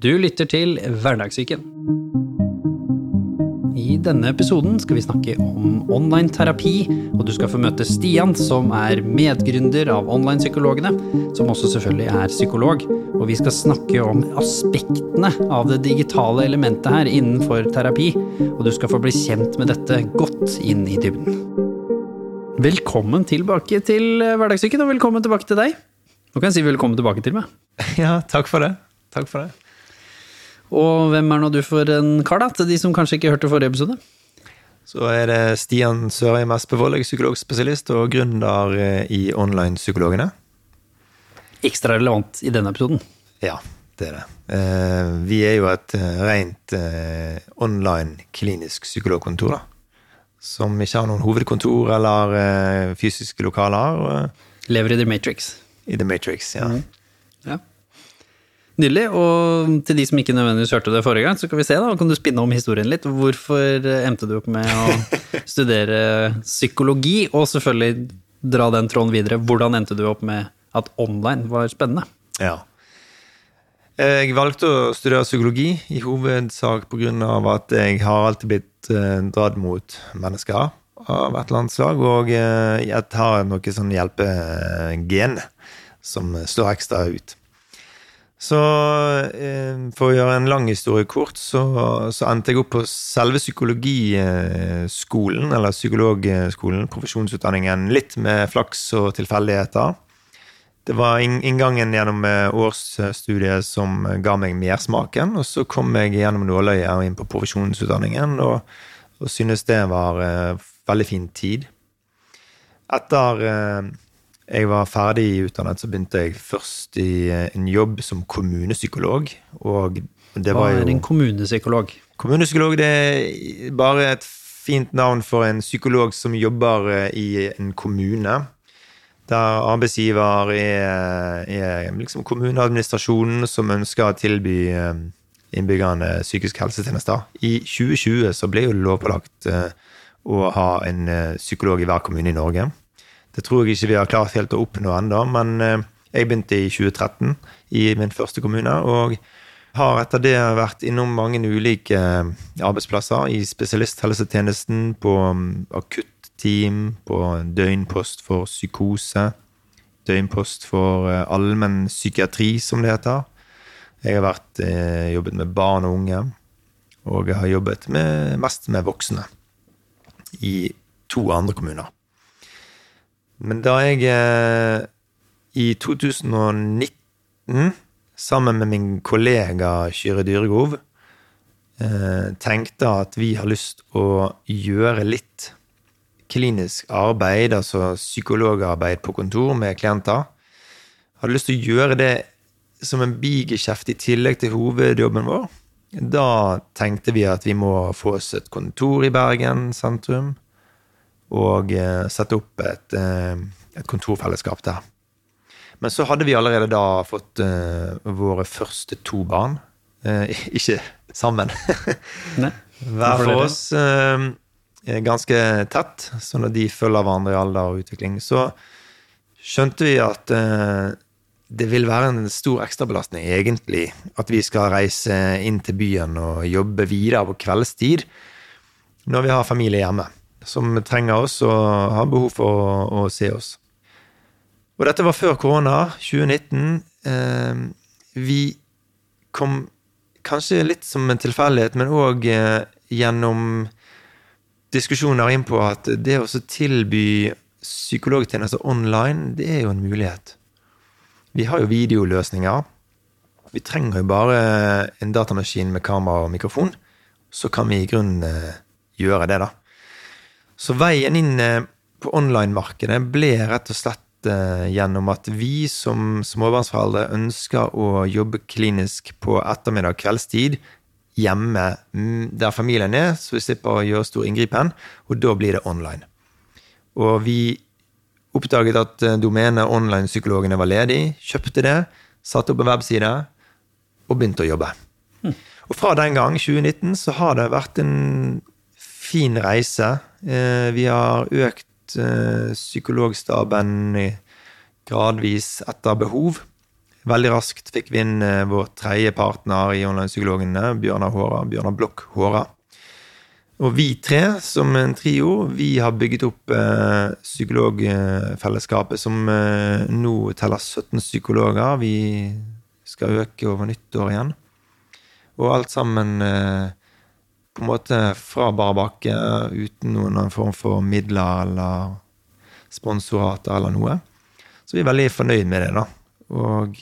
Du lytter til Hverdagssyken. I denne episoden skal vi snakke om online terapi, og du skal få møte Stian, som er medgründer av Online-psykologene, som også selvfølgelig er psykolog. Og vi skal snakke om aspektene av det digitale elementet her innenfor terapi, og du skal få bli kjent med dette godt inn i dybden. Velkommen tilbake til Hverdagssyken, og velkommen tilbake til deg. Nå kan jeg si velkommen tilbake til meg. Ja, takk for det. Takk for det. Og hvem er nå du for en kar, da, til de som kanskje ikke hørte forrige episode? Så er det Stian Sørheim Espevold, jeg er psykologspesialist og gründer eh, i Online-psykologene. Ekstra relevant i denne episoden. Ja, det er det. Eh, Vi er jo et eh, rent online klinisk psykologkontor, da. Som ikke har noen hovedkontor eller fysiske lokaler. Lever i The Matrix. I The Matrix, ja. Ja. Nydelig. Og til de som ikke nødvendigvis hørte det forrige gang, så kan vi se da, kan du spinne om historien litt. Hvorfor endte du opp med å studere psykologi, og selvfølgelig dra den tråden videre. Hvordan endte du opp med at online var spennende? Ja. Jeg valgte å studere psykologi, i hovedsak pga. at jeg har alltid blitt eh, dratt mot mennesker av et eller annet slag, og eh, jeg har noe sånn hjelpegen som slår ekstra ut. Så eh, for å gjøre en lang historie kort, så, så endte jeg opp på selve psykologiskolen, eller psykologskolen, profesjonsutdanningen, litt med flaks og tilfeldigheter. Det var inngangen gjennom årsstudiet som ga meg mersmaken, og så kom jeg gjennom nåløyet og inn på profesjonsutdanningen, og, og synes det var eh, veldig fin tid. Etter eh, jeg var ferdig utdannet, så begynte jeg først i eh, en jobb som kommunepsykolog, og det Hva var jo er en kommunepsykolog? Kommunepsykolog det er bare et fint navn for en psykolog som jobber eh, i en kommune. Der arbeidsgiver er, er liksom kommuneadministrasjonen som ønsker å tilby eh, innbyggerne psykisk helsetjenester. I 2020 så ble jo lovpålagt å ha en psykolog i hver kommune i Norge. Det tror jeg ikke vi har klart helt å oppnå ennå, men eh, jeg begynte i 2013 i min første kommune, og har etter det vært innom mange ulike eh, arbeidsplasser i spesialisthelsetjenesten, på akutteam, akutt team, på døgnpost for psykose, døgnpost for eh, allmenn psykiatri, som det heter. Jeg har vært, eh, jobbet med barn og unge, og jeg har jobbet med, mest med voksne i to andre kommuner. Men da jeg eh, i 2019, sammen med min kollega Kyrre Dyregov, eh, tenkte at vi har lyst å gjøre litt klinisk arbeid, altså psykologarbeid på kontor med klienter. Hadde lyst til å gjøre det som en bigeskjeft i tillegg til hovedjobben vår. Da tenkte vi at vi må få oss et kontor i Bergen sentrum, og eh, sette opp et, eh, et kontorfellesskap der. Men så hadde vi allerede da fått eh, våre første to barn. Ikke sammen. Nei. Hver for oss ganske tett, sånn at de følger hverandre i alder og utvikling. Så skjønte vi at det vil være en stor ekstrabelastning, egentlig, at vi skal reise inn til byen og jobbe videre på kveldstid når vi har familie hjemme, som trenger oss og har behov for å, å se oss. Og dette var før korona, 2019. Eh, vi kom kanskje litt som en tilfeldighet, men òg eh, gjennom diskusjoner inn på at det å tilby psykologtjenester online, det er jo en mulighet. Vi har jo videoløsninger. Vi trenger jo bare en datamaskin med kamera og mikrofon, så kan vi i grunnen eh, gjøre det, da. Så veien inn eh, på online-markedet ble rett og slett eh, gjennom at vi som småbarnsforeldre ønsker å jobbe klinisk på ettermiddag kveldstid hjemme mm, der familien er, så vi slipper å gjøre stor inngripen, og da blir det online. Og vi oppdaget at eh, domenet online-psykologene var ledig, kjøpte det, satte opp en webside og begynte å jobbe. Og fra den gang, 2019, så har det vært en fin reise. Eh, Vi har økt eh, psykologstaben gradvis etter behov. Veldig raskt fikk vi inn eh, vår tredje partner i Online-psykologene, Bjørnar Håra, Bjørnar Blokk Håra. Og vi tre, som en trio, vi har bygget opp psykologfellesskapet, som nå teller 17 psykologer. Vi skal øke over nyttår igjen. Og alt sammen på en måte fra bar bakke, uten noen form for midler eller sponsorater eller noe. Så vi er veldig fornøyd med det, da. Og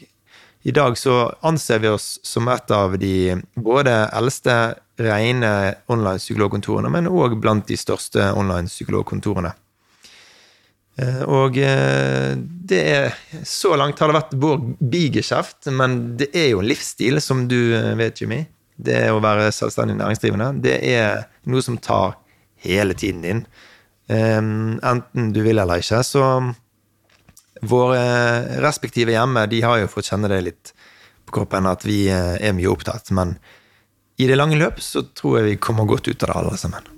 i dag så anser vi oss som et av de både eldste rene online psykologkontorene, men òg blant de største online psykologkontorene. Eh, og eh, det er Så langt har det vært vår bigeskjeft, men det er jo en livsstil, som du eh, vet, Jimmy. Det å være selvstendig næringsdrivende. Det er noe som tar hele tiden din. Enten du vil eller ikke. Så Våre respektive hjemme de har jo fått kjenne det litt på kroppen at vi eh, er mye opptatt. Men i det lange løp så tror jeg vi kommer godt ut av det, alle sammen.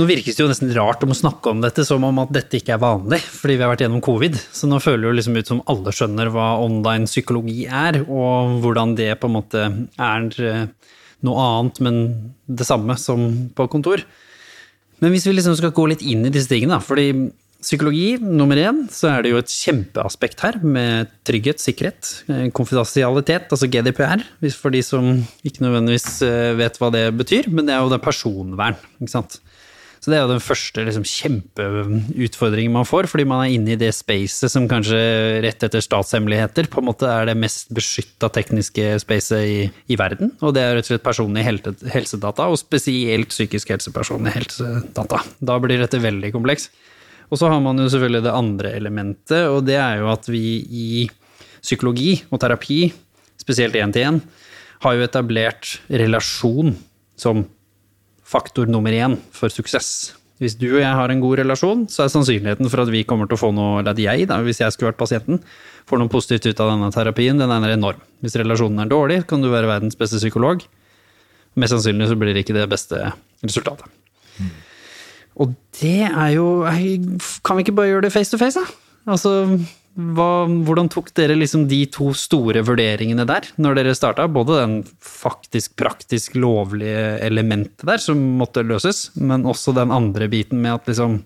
Nå virkes det jo nesten rart om å snakke om dette som om at dette ikke er vanlig, fordi vi har vært gjennom covid. Så nå føler det liksom ut som alle skjønner hva online psykologi er, og hvordan det på en måte er eh, noe annet, men det samme som på kontor. Men hvis vi liksom skal gå litt inn i disse tingene, fordi psykologi, nummer én, så er det jo et kjempeaspekt her med trygghet, sikkerhet, eh, konfidensialitet, altså GDPR, for de som ikke nødvendigvis eh, vet hva det betyr, men det er jo det personvern, ikke sant. Så det er jo den første liksom, kjempeutfordringen man får, fordi man er inne i det spacet som kanskje rett etter statshemmeligheter på en måte er det mest beskytta tekniske spacet i, i, verden. Og det er rett og slett personlig helsedata, og spesielt psykisk helsepersonlig helsedata. Da blir dette veldig kompleks. Og så har man jo selvfølgelig det andre elementet, og det er jo at vi i psykologi og terapi, spesielt én-til-én, har jo etablert relasjon som faktor nummer én for suksess. Hvis du og jeg har en god relasjon, så er sannsynligheten for at vi kommer til å få noe, eller at jeg, da, hvis jeg skulle vært pasienten, får noe positivt ut av denne terapien, den er enorm. Hvis relasjonen er dårlig, kan du være verdens beste psykolog. Mest sannsynlig så blir det ikke det beste resultatet. Mm. Og det er jo Kan vi ikke bare gjøre det face to face, da? Altså, hva, hvordan tok dere liksom de to store vurderingene der, når dere starta? Både den faktisk praktisk lovlige elementet der som måtte løses, men også den andre biten med at liksom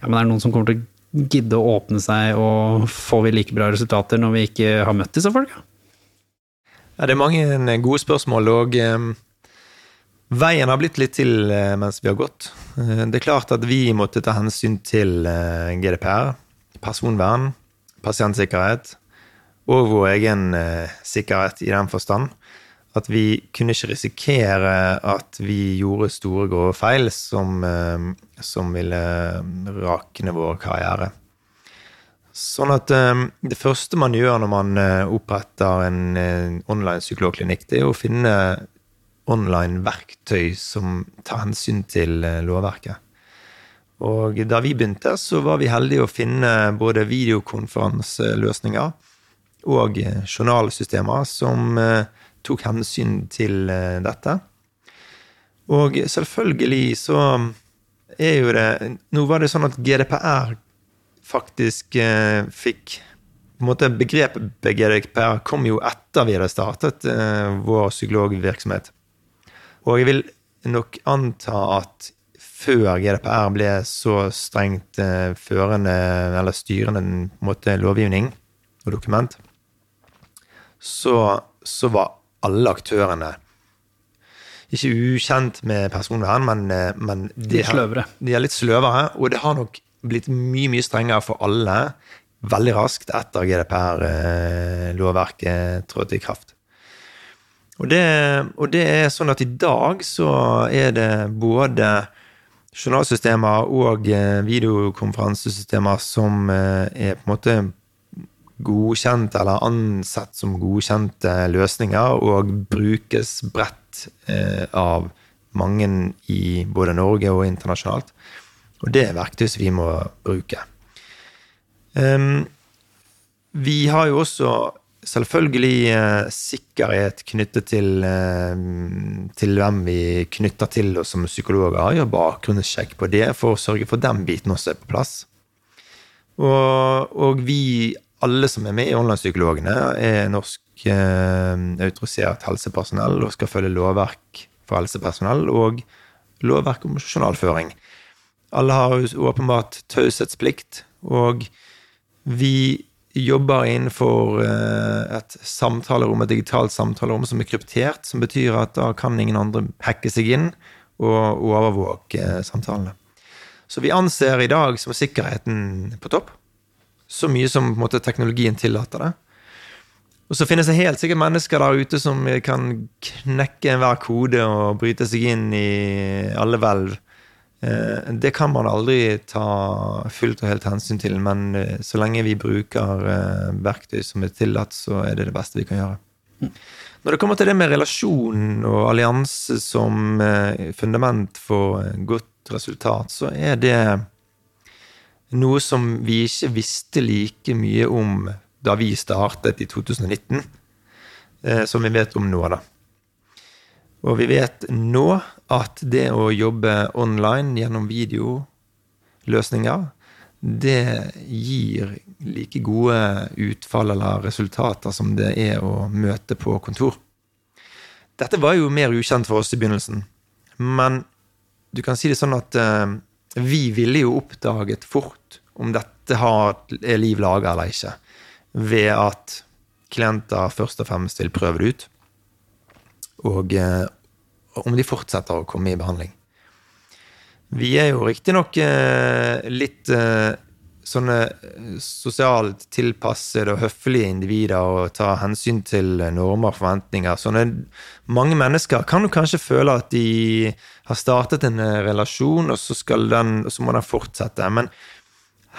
Ja, men det er noen som kommer til å gidde å åpne seg, og får vi like bra resultater når vi ikke har møtt disse folka? Ja, det er mange gode spørsmål, og um Veien har blitt litt til eh, mens vi har gått. Eh, det er klart at vi måtte ta hensyn til eh, GDPR, personvern, pasientsikkerhet og vår egen sikkerhet i den forstand at vi kunne ikke risikere at vi gjorde store, grove feil som, som ville rakne vår karriere. Sånn at det første man gjør når man oppretter en online psykologklinikk, det er å finne online verktøy som tar hensyn til eh, lovverket. Og da vi begynte, så var vi heldige å finne både videokonferanseløsninger og eh, journalsystemer som eh, tok hensyn til dette. Og selvfølgelig så er jo det Nå var det sånn at GDPR faktisk fikk på en måte Begrepet GDPR kom jo etter vi hadde startet vår psykologvirksomhet. Og jeg vil nok anta at før GDPR ble så strengt eh, førende eller styrende en måte, lovgivning og dokument, så, så, var alle aktørene ikke ukjent med personvern, men, eh, men de, er, de er litt sløvere. Og det har nok blitt mye, mye strengere for alle veldig raskt etter GDPR-lovverket eh, trådte i kraft. Og det, og det, er sånn at i dag så er det både journalsystemer og eh, videokonferansesystemer som eh, er på en måte godkjent eller ansett som godkjente løsninger og brukes bredt eh, av mange i både Norge og internasjonalt. Og det er verktøy som vi må bruke. Ehm, vi har jo også selvfølgelig eh, sikkerhet knyttet til, eh, til hvem vi knytter til oss som psykologer. Gjør bakgrunnssjekk på det for å sørge for den biten også er på plass. Og, og vi, alle som er med i Online-psykologene, er norsk eh, autorisert helsepersonell og skal følge lovverk for helsepersonell og lovverk om journalføring. Alle har åpenbart taushetsplikt, og vi jobber innenfor eh, et samtalerom, et digitalt samtalerom som er kryptert, som betyr at da kan ingen andre hacke seg inn og overvåke eh, samtalene. Så vi anser i dag som sikkerheten på topp. Så mye som måte, teknologien tillater det. Og så finnes det helt sikkert mennesker der ute som kan knekke enhver kode og bryte seg inn i alle hvelv. Eh, det kan man aldri ta fullt og helt hensyn til, men eh, så lenge vi bruker eh, verktøy som er tillatt, så er det det beste vi kan gjøre. Når det kommer til det med relasjon og allianse som fundament for godt resultat, så er det noe som vi ikke visste like mye om da vi startet i 2019, som vi vet om nå, da. Og vi vet nå at det å jobbe online gjennom videoløsninger, det gir like gode utfall eller resultater som det er å møte på kontor. Dette var jo mer ukjent for oss i begynnelsen, men du kan si det sånn at uh, vi ville jo oppdaget fort om dette er liv laga eller ikke, ved at klienter først og fremst vil prøve det ut og eh, om de fortsetter å komme i behandling. Vi er jo riktignok eh, litt eh, sånne sosialt tilpassede og høflige individer og tar hensyn til normer og forventninger. Sånne, mange mennesker kan jo kanskje føle at de har startet en relasjon, og så, den, og så må den fortsette. Men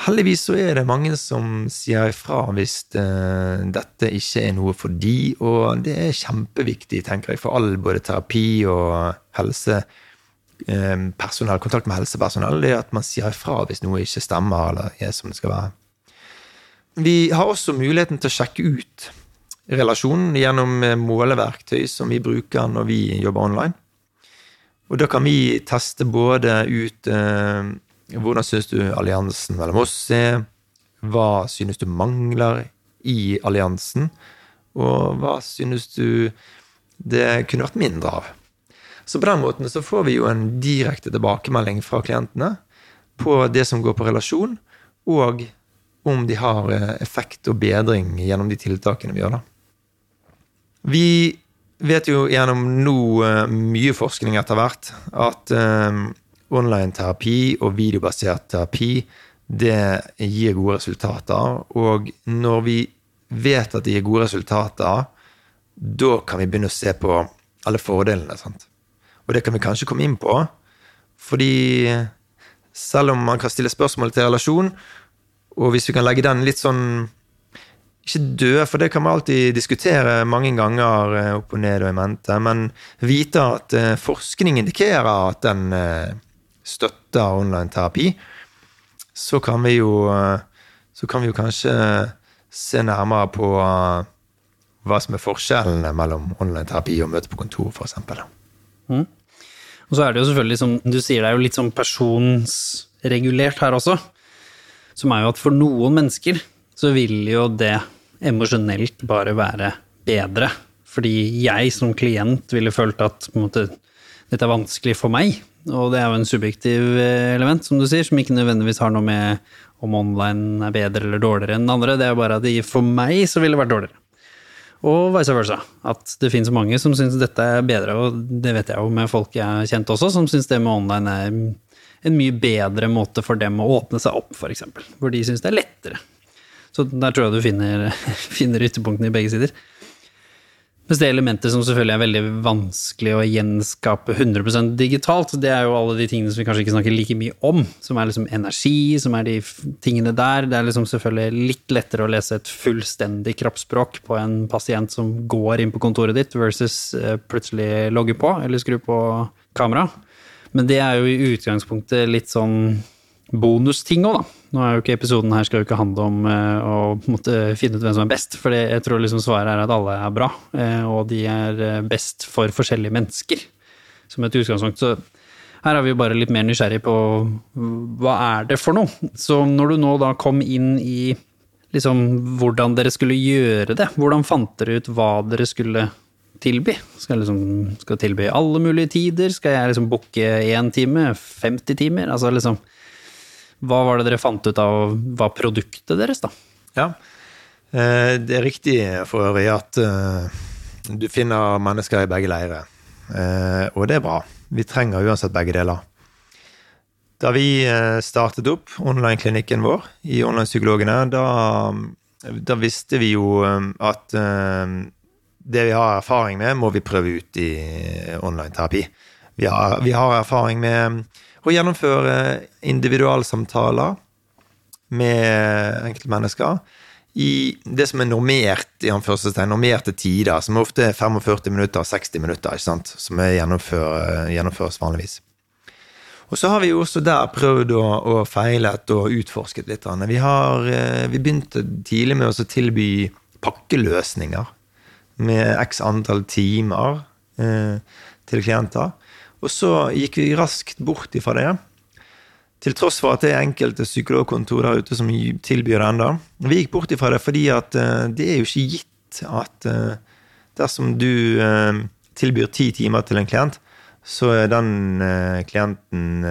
Heldigvis så er det mange som sier ifra hvis uh, dette ikke er noe for de, og det er kjempeviktig, tenker jeg, for all både terapi og helsepersonell, um, kontakt med helsepersonell, det er at man sier ifra hvis noe ikke stemmer eller er som det skal være. Vi har også muligheten til å sjekke ut relasjonen gjennom eh, måleverktøy som vi bruker når vi jobber online. Og da kan vi teste både ut hvordan syns du alliansen mellom oss er? Hva synes du mangler i alliansen? Og hva synes du det kunne vært mindre av? Så på den måten så får vi jo en direkte tilbakemelding fra klientene på det som går på relasjon, og om de har eh, effekt og bedring gjennom de tiltakene vi gjør. da. Vi vet jo gjennom nå eh, mye forskning etter hvert at eh, online-terapi og videobasert terapi, det gir gode resultater. Og når vi vet at det gir gode resultater, da kan vi begynne å se på alle fordelene. Sant? Og det kan vi kanskje komme inn på, fordi selv om man kan stille spørsmål til relasjon, og hvis vi kan legge den litt sånn ikke død, for det kan man alltid diskutere mange ganger eh, opp og ned og i mente, men vite at eh, forskning indikerer at den eh, støtter online terapi, så kan vi jo så kan vi jo kanskje se nærmere på hva som er forskjellene mellom online terapi og møte på kontor, f.eks. Mm. Og så er det jo selvfølgelig, som du sier, det er jo litt sånn personsregulert her også. Som er jo at for noen mennesker så vil jo det emosjonelt bare være bedre. Fordi jeg som klient ville følt at måte, dette er vanskelig for meg. Og det er jo en subjektiv eh, element, som du sier, som ikke nødvendigvis har noe med om online er bedre eller dårligere enn andre. Det er bare at for meg så ville det vært dårligere. Og vice versa. At det finnes mange som syns dette er bedre, og det vet jeg jo med folk jeg har kjent også, som syns det med online er en mye bedre måte for dem å åpne seg opp, f.eks. Hvor de syns det er lettere. Så der tror jeg du finner, finner ytterpunktene i begge sider. Mens det elementet som selvfølgelig er veldig vanskelig å gjenskape 100% digitalt, det er jo alle de tingene som vi kanskje ikke snakker like mye om, som er liksom energi, som er de tingene der. Det er liksom selvfølgelig litt lettere å lese et fullstendig kroppsspråk på en pasient som går inn på kontoret ditt, versus eh, plutselig logge på eller skru på kamera. Men det er jo i utgangspunktet litt sånn bonusting òg, da. Nå er jo ikke episoden her skal jo ikke handle om eh, å måtte finne ut hvem som er best, for jeg tror liksom svaret er at alle er bra, eh, og de er eh, best for forskjellige mennesker, som et utgangspunkt. Så her er vi jo bare litt mer nysgjerrig på hva er det for noe? Så når du nå da kom inn i liksom hvordan dere skulle gjøre det, hvordan fant dere ut hva dere skulle tilby? Skal jeg liksom skal tilby alle mulige tider? Skal jeg liksom booke én time? 50 timer? Altså liksom Hva var det dere fant ut av hva produktet deres, da? Ja. Eh, Det er riktig for øvrig at eh, du finner mennesker i begge leirer. Eh, Og det er bra. Vi trenger uansett begge deler. Da vi startet opp online-klinikken vår i Online-psykologene, da, da visste vi jo at det vi har erfaring med, må vi prøve ut i online-terapi. Vi vi har erfaring med å gjennomføre individualsamtaler med enkeltmennesker i det som er normert, i normerte tider, som ofte er 45 minutter, 60 minutter, ikke sant, som gjennomfør, gjennomføres vanligvis. Og så har vi jo også der prøvd å, og feilet og utforsket litt. Vi, har, eh, vi begynte tidlig med å tilby pakkeløsninger med x antall timer eh, til klienter. Og så gikk vi raskt bort ifra det. Til tross for at det er enkelte psykologkontor der ute som tilbyr det ennå. Vi gikk bort ifra det fordi at eh, det er jo ikke gitt at eh, dersom du eh, tilbyr ti timer til en klient, så er den klienten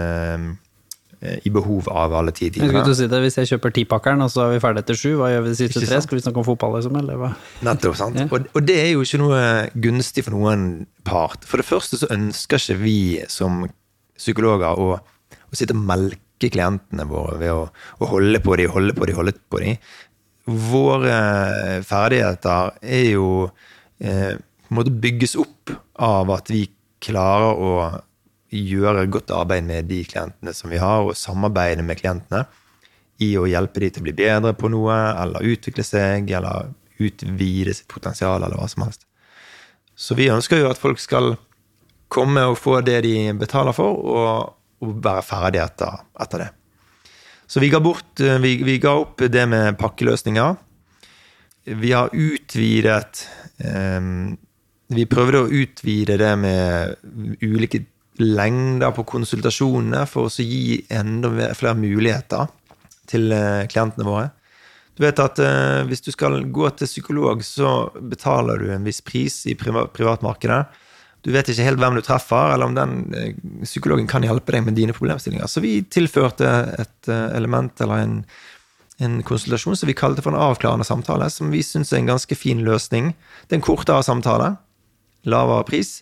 i behov av alle ti Jeg timene. til si det, Hvis jeg kjøper tipakkeren, og så er vi ferdig etter sju, hva gjør vi de siste tre? Skal vi snakke om fotball, liksom? Eller hva? Nettopp, sant? Ja. Og, og det er jo ikke noe gunstig for noen part. For det første så ønsker ikke vi som psykologer å, å sitte og melke klientene våre ved å, å holde på dem, holde på dem, holde på dem. Våre ferdigheter er jo eh, på en måte bygges opp av at vi klarer å gjøre godt arbeid med de klientene som vi har, og samarbeide med klientene i å hjelpe de til å bli bedre på noe, eller utvikle seg, eller utvide sitt potensial, eller hva som helst. Så vi ønsker jo at folk skal komme og få det de betaler for, og, og være ferdig etter, etter det. Så vi ga, bort, vi, vi ga opp det med pakkeløsninger. Vi har utvidet eh, Vi prøvde å utvide det med ulike lengder på konsultasjonene for å gi enda flere muligheter til eh, klientene våre. Du vet at eh, hvis du skal gå til psykolog, så betaler du en viss pris i privatmarkedet. Du vet ikke helt hvem du treffer, eller om den eh, psykologen kan hjelpe deg med dine problemstillinger. Så vi tilførte et element eller en, en konsultasjon som vi kalte for en avklarende samtale, som vi syns er en ganske fin løsning. Det er en kortere samtale, lavere pris,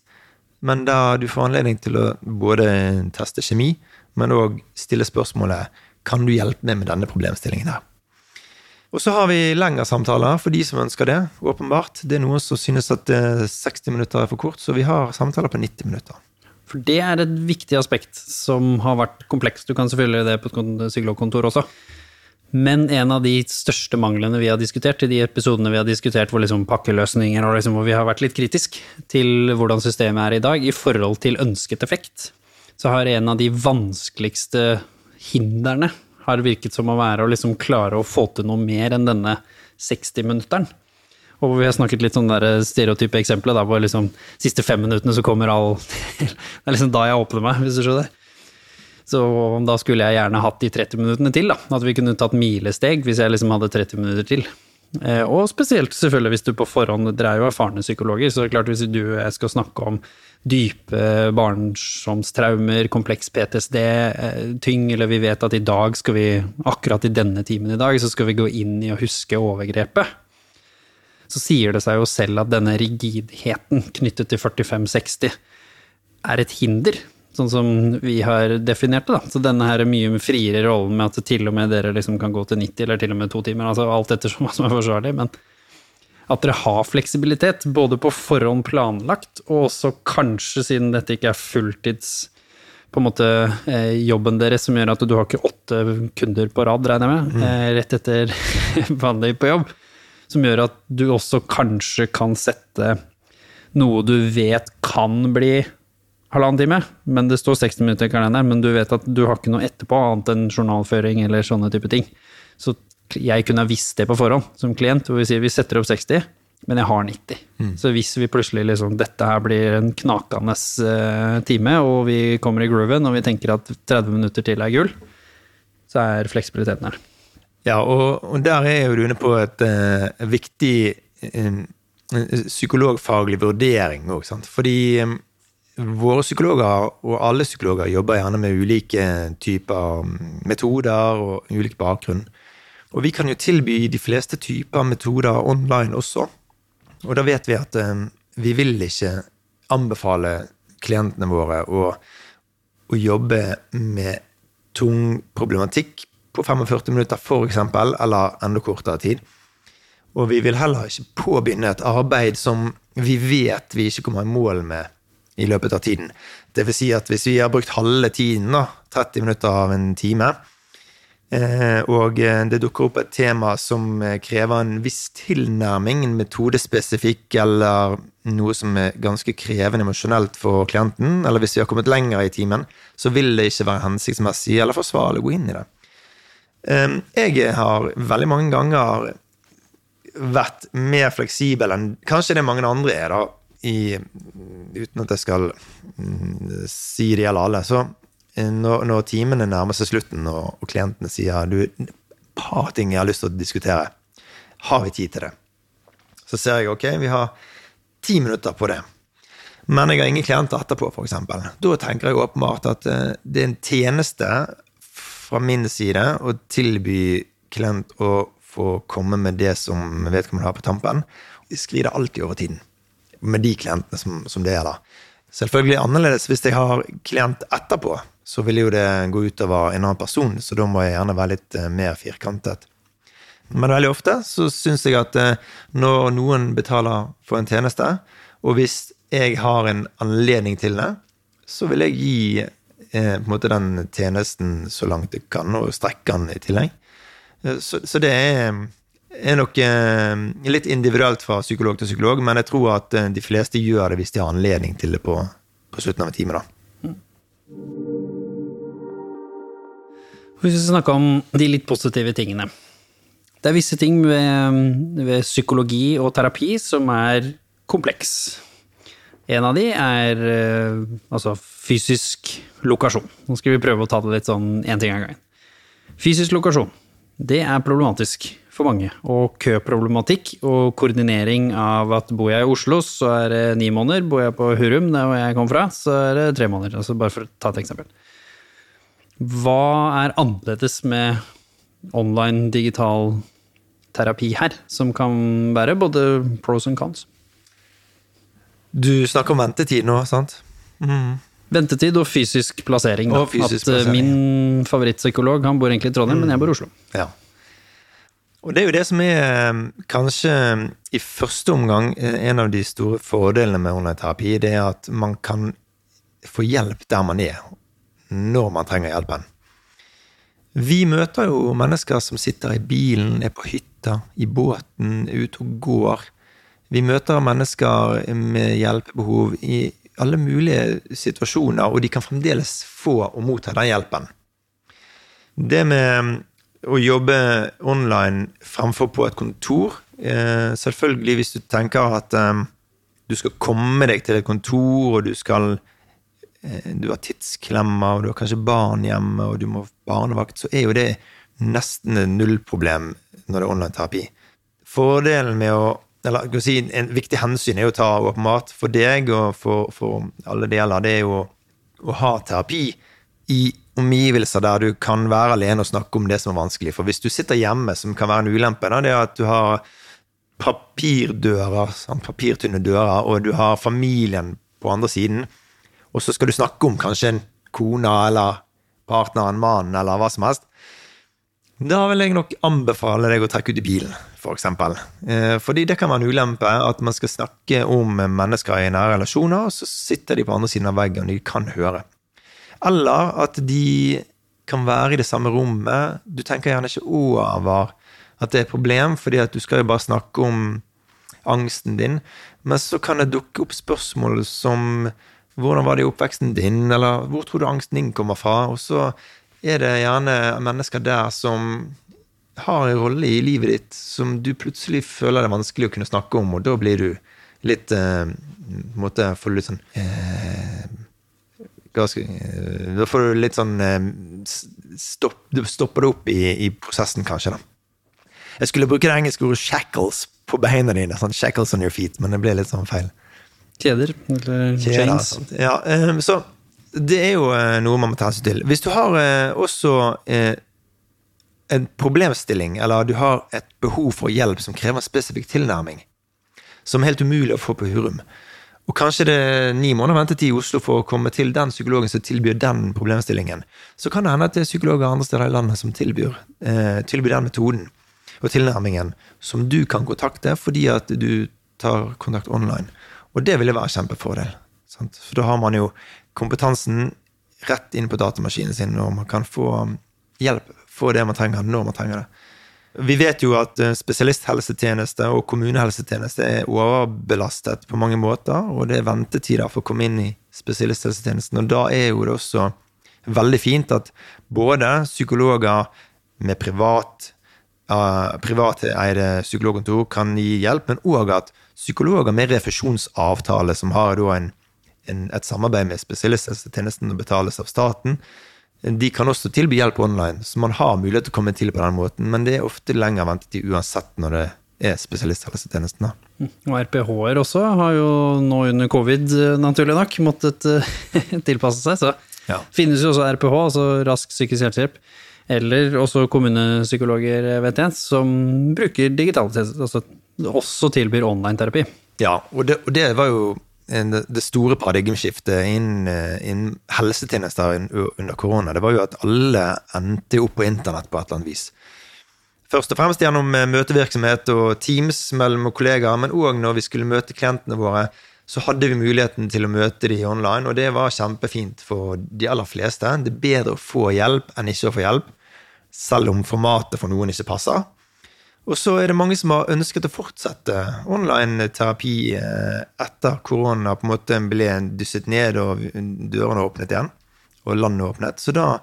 men der du får anledning til å både teste kjemi, men òg stille spørsmålet kan du hjelpe meg med denne problemstillingen her. Og så har vi lengre samtaler for de som ønsker det, åpenbart. Det er noen som synes at eh, 60 minutter er for kort, så vi har samtaler på 90 minutter. For det er et viktig aspekt som har vært komplekst. Du kan selvfølgelig det på et kon- psykologkontor også. Men en av de største manglene vi har diskutert i de episodene vi har diskutert hvor liksom pakkeløsninger og liksom hvor vi har vært litt kritisk til hvordan systemet er i dag i forhold til ønsket effekt, så har en av de vanskeligste hindrene har virket som å være å liksom klare å få til noe mer enn denne 60-minutteren. Og vi har snakket litt sånn stereotype eksempelet hvor liksom siste fem minuttene så kommer all Det er liksom da jeg åpner meg, hvis du skjønner. Så da skulle jeg gjerne hatt de 30 minuttene til, da. At vi kunne tatt milesteg hvis jeg liksom hadde 30 minutter til. Eh, og spesielt selvfølgelig hvis du på forhånd Dere er jo erfarne psykologer, så det er klart hvis du og jeg skal snakke om dype barndomstraumer, kompleks PTSD, ting tyng, eller vi vet at i dag skal vi, akkurat i denne timen i dag, så skal vi gå inn i å huske overgrepet så sier det seg jo selv at denne rigidheten knyttet til 45-60 er et hinder, sånn som vi har definert det. da. Så denne her er mye friere rollen med at til og med dere liksom kan gå til 90 eller til og med to timer, altså alt etter hva som er forsvarlig, men at dere har fleksibilitet, både på forhånd planlagt, og også kanskje, siden dette ikke er fulltids på en måte eh, jobben deres som gjør at du har ikke åtte kunder på rad, regner jeg med, eh, rett etter vanlig på jobb, som gjør at du også kanskje kan sette noe du vet kan bli halvannen time, men det står 60 minutter i kalenderen, men du vet at du har ikke noe etterpå annet enn journalføring eller sånne type ting. Så jeg kunne ha visst det på forhånd som klient, hvor vi sier vi setter opp 60, men jeg har 90. Så hvis vi plutselig liksom dette her blir en knakende eh, time, og vi kommer i grooven og vi tenker at 30 minutter til er gull, så er fleksibiliteten her. Ja, og, og der er jo du inne på et uh, viktig uh, psykologfaglig vurdering òg, sant. Fordi eh, våre psykologer, og alle psykologer, jobber gjerne med ulike typer metoder og ulik bakgrunn. Og vi kan jo tilby de fleste typer metoder online også. Og da vet vi at eh, vi vil ikke anbefale klientene våre å, å jobbe med tung problematikk på 45 minutter, f.eks., eller enda kortere tid. Og vi vil heller ikke påbegynne et arbeid som vi vet vi ikke kommer i mål med i løpet av tiden. Det vil si at hvis vi har brukt halve tiden, da, 30 minutter av en time, eh, og eh, det dukker opp et tema som eh, krever en viss tilnærming, en metodespesifikk eller noe som er ganske krevende emosjonelt for klienten, eller hvis vi har kommet lenger i timen, så vil det ikke være hensiktsmessig eller forsvarlig å gå inn i det. Jeg har veldig mange ganger vært mer fleksibel enn kanskje det mange andre er, da, i, uten at jeg skal mm, si det gjelder alle. Så eh, når, når timene nærmer seg slutten, og, og klientene sier du, et par ting jeg har lyst til å diskutere, har vi tid til det? Så ser jeg ok, vi har ti minutter på det. Men jeg har ingen klienter etterpå, f.eks. Da tenker jeg åpenbart at eh, det er en tjeneste fra min side å tilby klient å få komme med det som vedkommende har på tampen. Vi skrider alltid over tiden med de klientene som, som det da. Selvfølgelig annerledes hvis jeg har klient etterpå, så vil jo det gå utover en annen person, så da må jeg gjerne være litt eh, mer firkantet. Men veldig ofte så syns jeg at eh, når noen betaler for en tjeneste, og hvis jeg har en anledning til det, så vil jeg gi eh, på en måte den tjenesten så langt jeg kan, og strekke den i tillegg. Eh, så, så, det er, er nok eh, litt individuelt fra psykolog til psykolog, men jeg tror at eh, de fleste gjør det hvis de har anledning til det på, på slutten av en time. da. Hvis vi snakker om de litt positive tingene. Det er visse ting ved, ved psykologi og terapi som er kompleks. En av de er eh, altså fysisk lokasjon. Nå skal vi prøve å ta det litt sånn én ting av gangen. Fysisk lokasjon, det er problematisk for mange. Og køproblematikk og koordinering av at bor jeg i Oslo, så er det ni måneder. Bor jeg på Hurum, der hvor jeg kom fra, så er det tre måneder. Altså bare for å ta et eksempel. Hva er annerledes med online digital terapi her, som kan være både pros and cons? Du snakker om ventetid nå, sant? Ventetid og fysisk plassering. Og fysisk at eh, plassering. min favorittpsykolog han bor egentlig i Trondheim, men jeg bor i Oslo. Ja. Og det er jo det som er eh, kanskje i første omgang eh, en av de store fordelene med online-terapi, det er at man kan få hjelp der man er, når man trenger hjelpen. Vi møter jo mennesker som sitter i bilen, er på hytta, i båten, er ute og går. Vi møter mennesker med hjelpebehov i alle mulige situasjoner, og de kan fremdeles få og motta den hjelpen. Det med å jobbe online fremfor på et kontor eh, Selvfølgelig hvis du tenker at eh, du skal komme deg til et kontor, og du skal eh, Du har tidsklemmer, og du har kanskje barn hjemme, og du må ha barnevakt, så er jo det nesten et nullproblem når det er online-terapi. Fordelen med å eller si, En viktig hensyn er å ta åpenbart for deg og for, for alle deler, det er jo å ha terapi i omgivelser der du kan være alene og snakke om det som er vanskelig. For hvis du sitter hjemme, som kan være en ulempe, da, det er at du har papirdører, sånn papirtynne dører, og du har familien på andre siden, og så skal du snakke om kanskje en kone eller partneren, mannen eller hva som helst. Da vil jeg nok anbefale deg å trekke ut i bilen, for eksempel. Eh, Fordi det kan være en ulempe at man skal snakke om mennesker i nære relasjoner, og så sitter de på andre siden av veggen, og de kan høre. Eller at de kan være i det samme rommet. Du tenker gjerne ikke over at det er et problem, fordi at du skal jo bare snakke om angsten din. Men så kan det dukke opp spørsmål som hvordan var det i oppveksten din, eller hvor tror du angsten din kommer fra? Og så er det gjerne mennesker der som har en rolle i livet ditt som du plutselig føler det er vanskelig å kunne snakke om, og da blir du litt eh, måte får du litt sånn eh, Da får du litt sånn eh, stopp, Du stopper det opp i, i prosessen, kanskje. da. Jeg skulle bruke det engelske ordet 'shackles' på beina dine. sånn 'Shackles on your feet', men det ble litt sånn feil. Kjeder, eller chains. sant. Ja, eh, så det er jo eh, noe man må ta hensyn til. Hvis du har eh, også eh, en problemstilling, eller du har et behov for hjelp som krever en spesifikk tilnærming, som er helt umulig å få på Hurum, og kanskje det er ni måneder ventetid i Oslo for å komme til den psykologen som tilbyr den problemstillingen, så kan det hende at det er psykologer andre steder i landet som tilbyr, eh, tilbyr den metoden og tilnærmingen som du kan kontakte fordi at du tar kontakt online. Og det ville være en kjempefordel. Sant? For da har man jo kompetansen rett inn på datamaskinen sin, og man kan få hjelp, få det man trenger når man trenger det. Vi vet jo at eh, spesialisthelsetjeneste og kommunehelsetjeneste er overbelastet på mange måter, og det er ventetider for å komme inn i spesialisthelsetjenesten. Og da er jo det også veldig fint at både psykologer med privat uh, privateide psykologkontor kan gi hjelp, men òg at psykologer med refusjonsavtale, som har en, en, et samarbeid med spesialisthelsetjenesten og betales av staten, de kan også tilby hjelp online, så man har mulighet til å komme til på den måten, men det er ofte lengre ventetid uansett når det er spesialisthelsetjenesten. Og RPH-er også har jo nå under covid, eh, naturlig nok, måttet eh, tilpasse seg. Så Ja. finnes jo også RPH, altså rask psykisk helsehjelp. Eller også kommunepsykologer, vet jeg, som bruker digitale tjenester, altså også tilbyr online-terapi. Ja, og det, og det var jo det store paradigmeskiftet innen, eh, innen helsetjenester under korona. Det var jo at alle endte opp på internett på et eller annet vis. Først og fremst gjennom eh, møtevirksomhet og Teams mellom kollegaer, men òg når vi skulle møte klientene våre, så hadde vi muligheten til å møte de online, og det var kjempefint for de aller fleste. Det er bedre å få hjelp enn ikke å få hjelp, selv om formatet for noen ikke passer. Og så er det mange som har ønsket å fortsette online-terapi eh, etter korona på en måte ble dysset ned og dørene åpnet igjen, og landet åpnet. Så da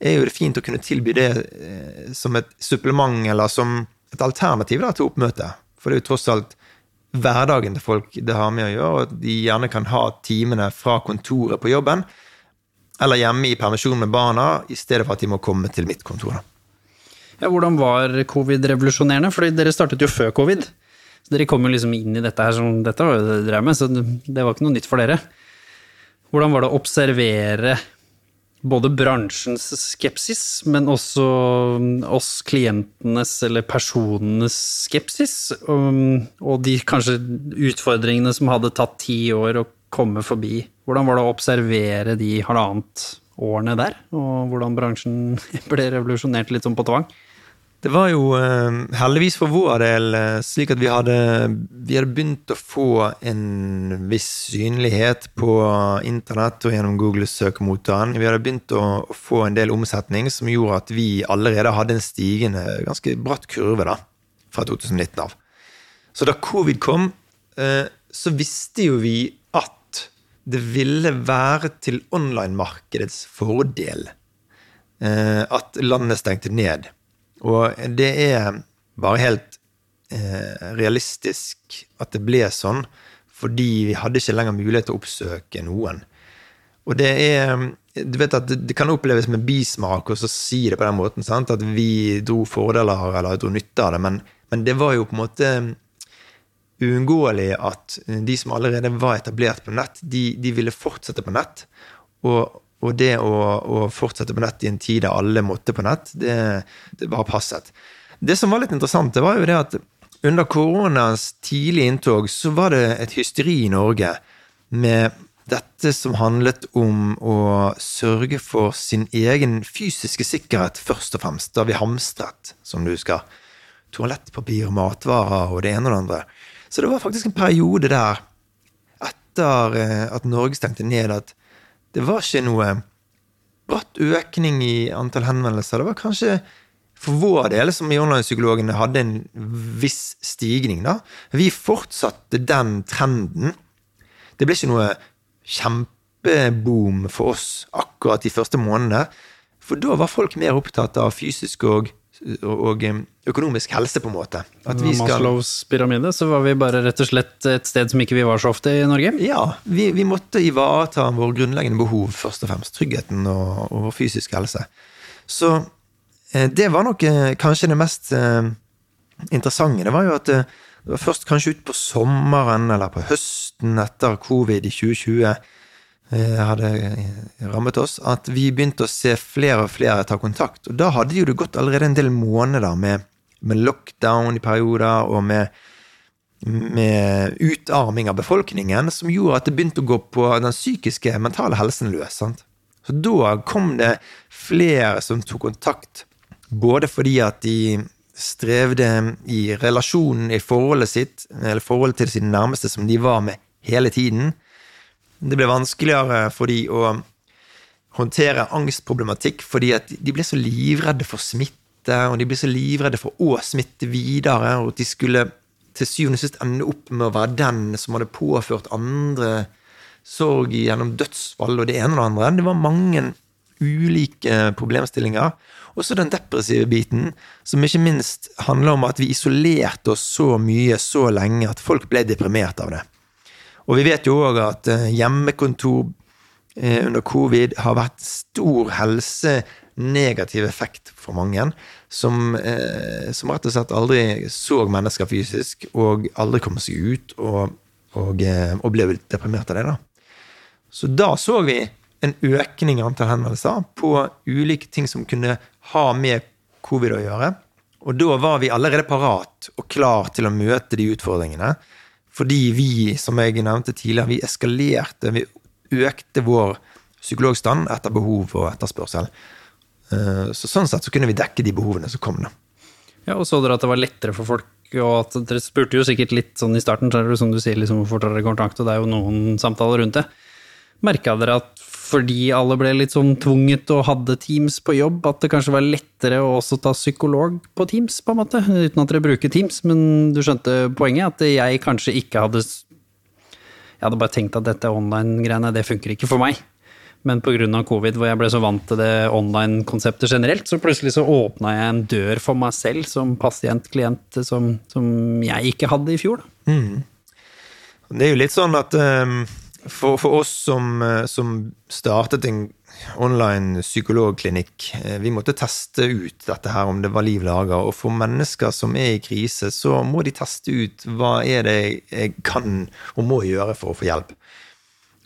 er jo det fint å kunne tilby det eh, som et supplement eller som et alternativ da, til oppmøte. For det er jo tross alt hverdagen til folk det har med å gjøre, og at de gjerne kan ha timene fra kontoret på jobben eller hjemme i permisjon med barna, i stedet for at de må komme til mitt kontor. da. Ja, hvordan var covid revolusjonerende? Fordi dere startet jo før covid. Så dere kom jo liksom inn i dette her som Dette var jo det dere drev med, så det var ikke noe nytt for dere. Hvordan var det å observere både bransjens skepsis, men også oss klientenes eller personenes skepsis, og, og de kanskje utfordringene som hadde tatt ti år å komme forbi. Hvordan var det å observere de halvannet årene der, og hvordan bransjen ble revolusjonert litt sånn på tvang? Det var jo eh, heldigvis for vår del eh, slik at vi hadde, vi hadde begynt å få en viss synlighet på internett og gjennom Googles søkemotoren. Vi hadde begynt å, få en del omsetning som gjorde at vi allerede hadde en stigende, ganske bratt kurve da, fra 2019 av. Så da covid kom, eh, så visste jo vi at det ville være til online-markedets fordel at landet stengte ned. Og det er bare helt eh, realistisk at det ble sånn, fordi vi hadde ikke lenger mulighet til å oppsøke noen. Og det er Du vet at det, kan oppleves med bismak å si det på den måten, sant? at vi dro fordeler eller dro nytte av det, men, men det var jo på en måte uunngåelig at de som allerede var etablert på nett, de, de ville fortsette på nett. Og, og det å, å, fortsette på nett i en tid der alle måtte på nett, det, det bare passet. Det som var litt interessant, det var jo det at under koronas tidlige inntog så var det et hysteri i Norge med dette som handlet om å sørge for sin egen fysiske sikkerhet først og fremst, da vi hamstret, som du husker, toalettpapir, matvarer og det ene og det andre. Så det var faktisk en periode der, etter eh, at Norge stengte ned, at det var ikke noe bratt økning i antall henvendelser. Det var kanskje for vår del, som i online-psykologene, hadde en viss stigning. da. Vi fortsatte den trenden. Det ble ikke noe kjempeboom for oss akkurat de første månedene. For da var folk mer opptatt av fysisk og, og økonomisk helse, på en måte. At vi skal, Maslows pyramide, så var vi bare rett og slett et sted som ikke vi var så ofte i Norge? Ja, vi, vi måtte ivareta våre grunnleggende behov, først og fremst. Tryggheten og, og vår fysiske helse. Så Eh, det var nok eh, kanskje det mest eh, interessante. Det var jo at det var først kanskje ut på sommeren eller på høsten etter covid i 2020 hadde rammet oss, at vi begynte å se flere og flere ta kontakt. Og da hadde jo det gått allerede en del måneder med, med lockdown i perioder og med, med utarming av befolkningen, som gjorde at det begynte å gå på den psykiske, mentale helsen løs. sant? Så da kom det flere som tok kontakt både fordi at de strevde i relasjonen i forholdet sitt, eller forholdet til sine nærmeste, som de var med hele tiden. Det ble vanskeligere for de å håndtere angstproblematikk fordi at de ble så livredde for smitte, og de ble så livredde for å smitte videre, og at de skulle til syvende og sist ende opp med å være den som hadde påført andre sorg gjennom dødsfall og det ene og det andre. Det var mange ulike problemstillinger. Og så den depressive biten, som ikke minst handler om at vi isolerte oss så mye så lenge at folk ble deprimert av det. Og vi vet jo òg at eh, hjemmekontor eh, under covid har vært stor helsenegativ effekt for mange, som, eh, som, rett og slett aldri så mennesker fysisk, og aldri kom seg ut, og, og, og ble deprimert av det. da. Så da så vi en økning i antall henvendelser på ulike ting som kunne ha med covid å gjøre. Og da var vi allerede parat og klar til å møte de utfordringene. Fordi vi, som jeg nevnte tidligere, vi eskalerte. Vi økte vår psykologstand etter behov og etterspørsel. Eh, så sånn sett så kunne vi dekke de behovene som kom. da. Ja, Og så dere at det var lettere for folk, og at dere spurte jo sikkert litt sånn i starten, så er det som du sier, liksom, hvorfor tar dere kontakt, og det er jo noen samtaler rundt det. Merka dere at fordi alle ble litt sånn tvunget og hadde Teams på jobb, at det kanskje var lettere å også ta psykolog på Teams, på en måte? Uten at dere bruker Teams, men du skjønte poenget? At jeg kanskje ikke hadde Jeg hadde bare tenkt at dette online-greiene, det funker ikke for meg. Men pga. covid, hvor jeg ble så vant til det online-konseptet generelt, så plutselig så åpna jeg en dør for meg selv som pasient-klient som, som, jeg ikke hadde i fjor. Mm. Det er jo litt sånn at um for, for, oss som, eh, som, startet en online psykologklinikk, eh, vi måtte teste ut dette her, om det var liv laga. Og for mennesker som er i krise, så må de teste ut hva er det jeg kan og må gjøre for å få hjelp.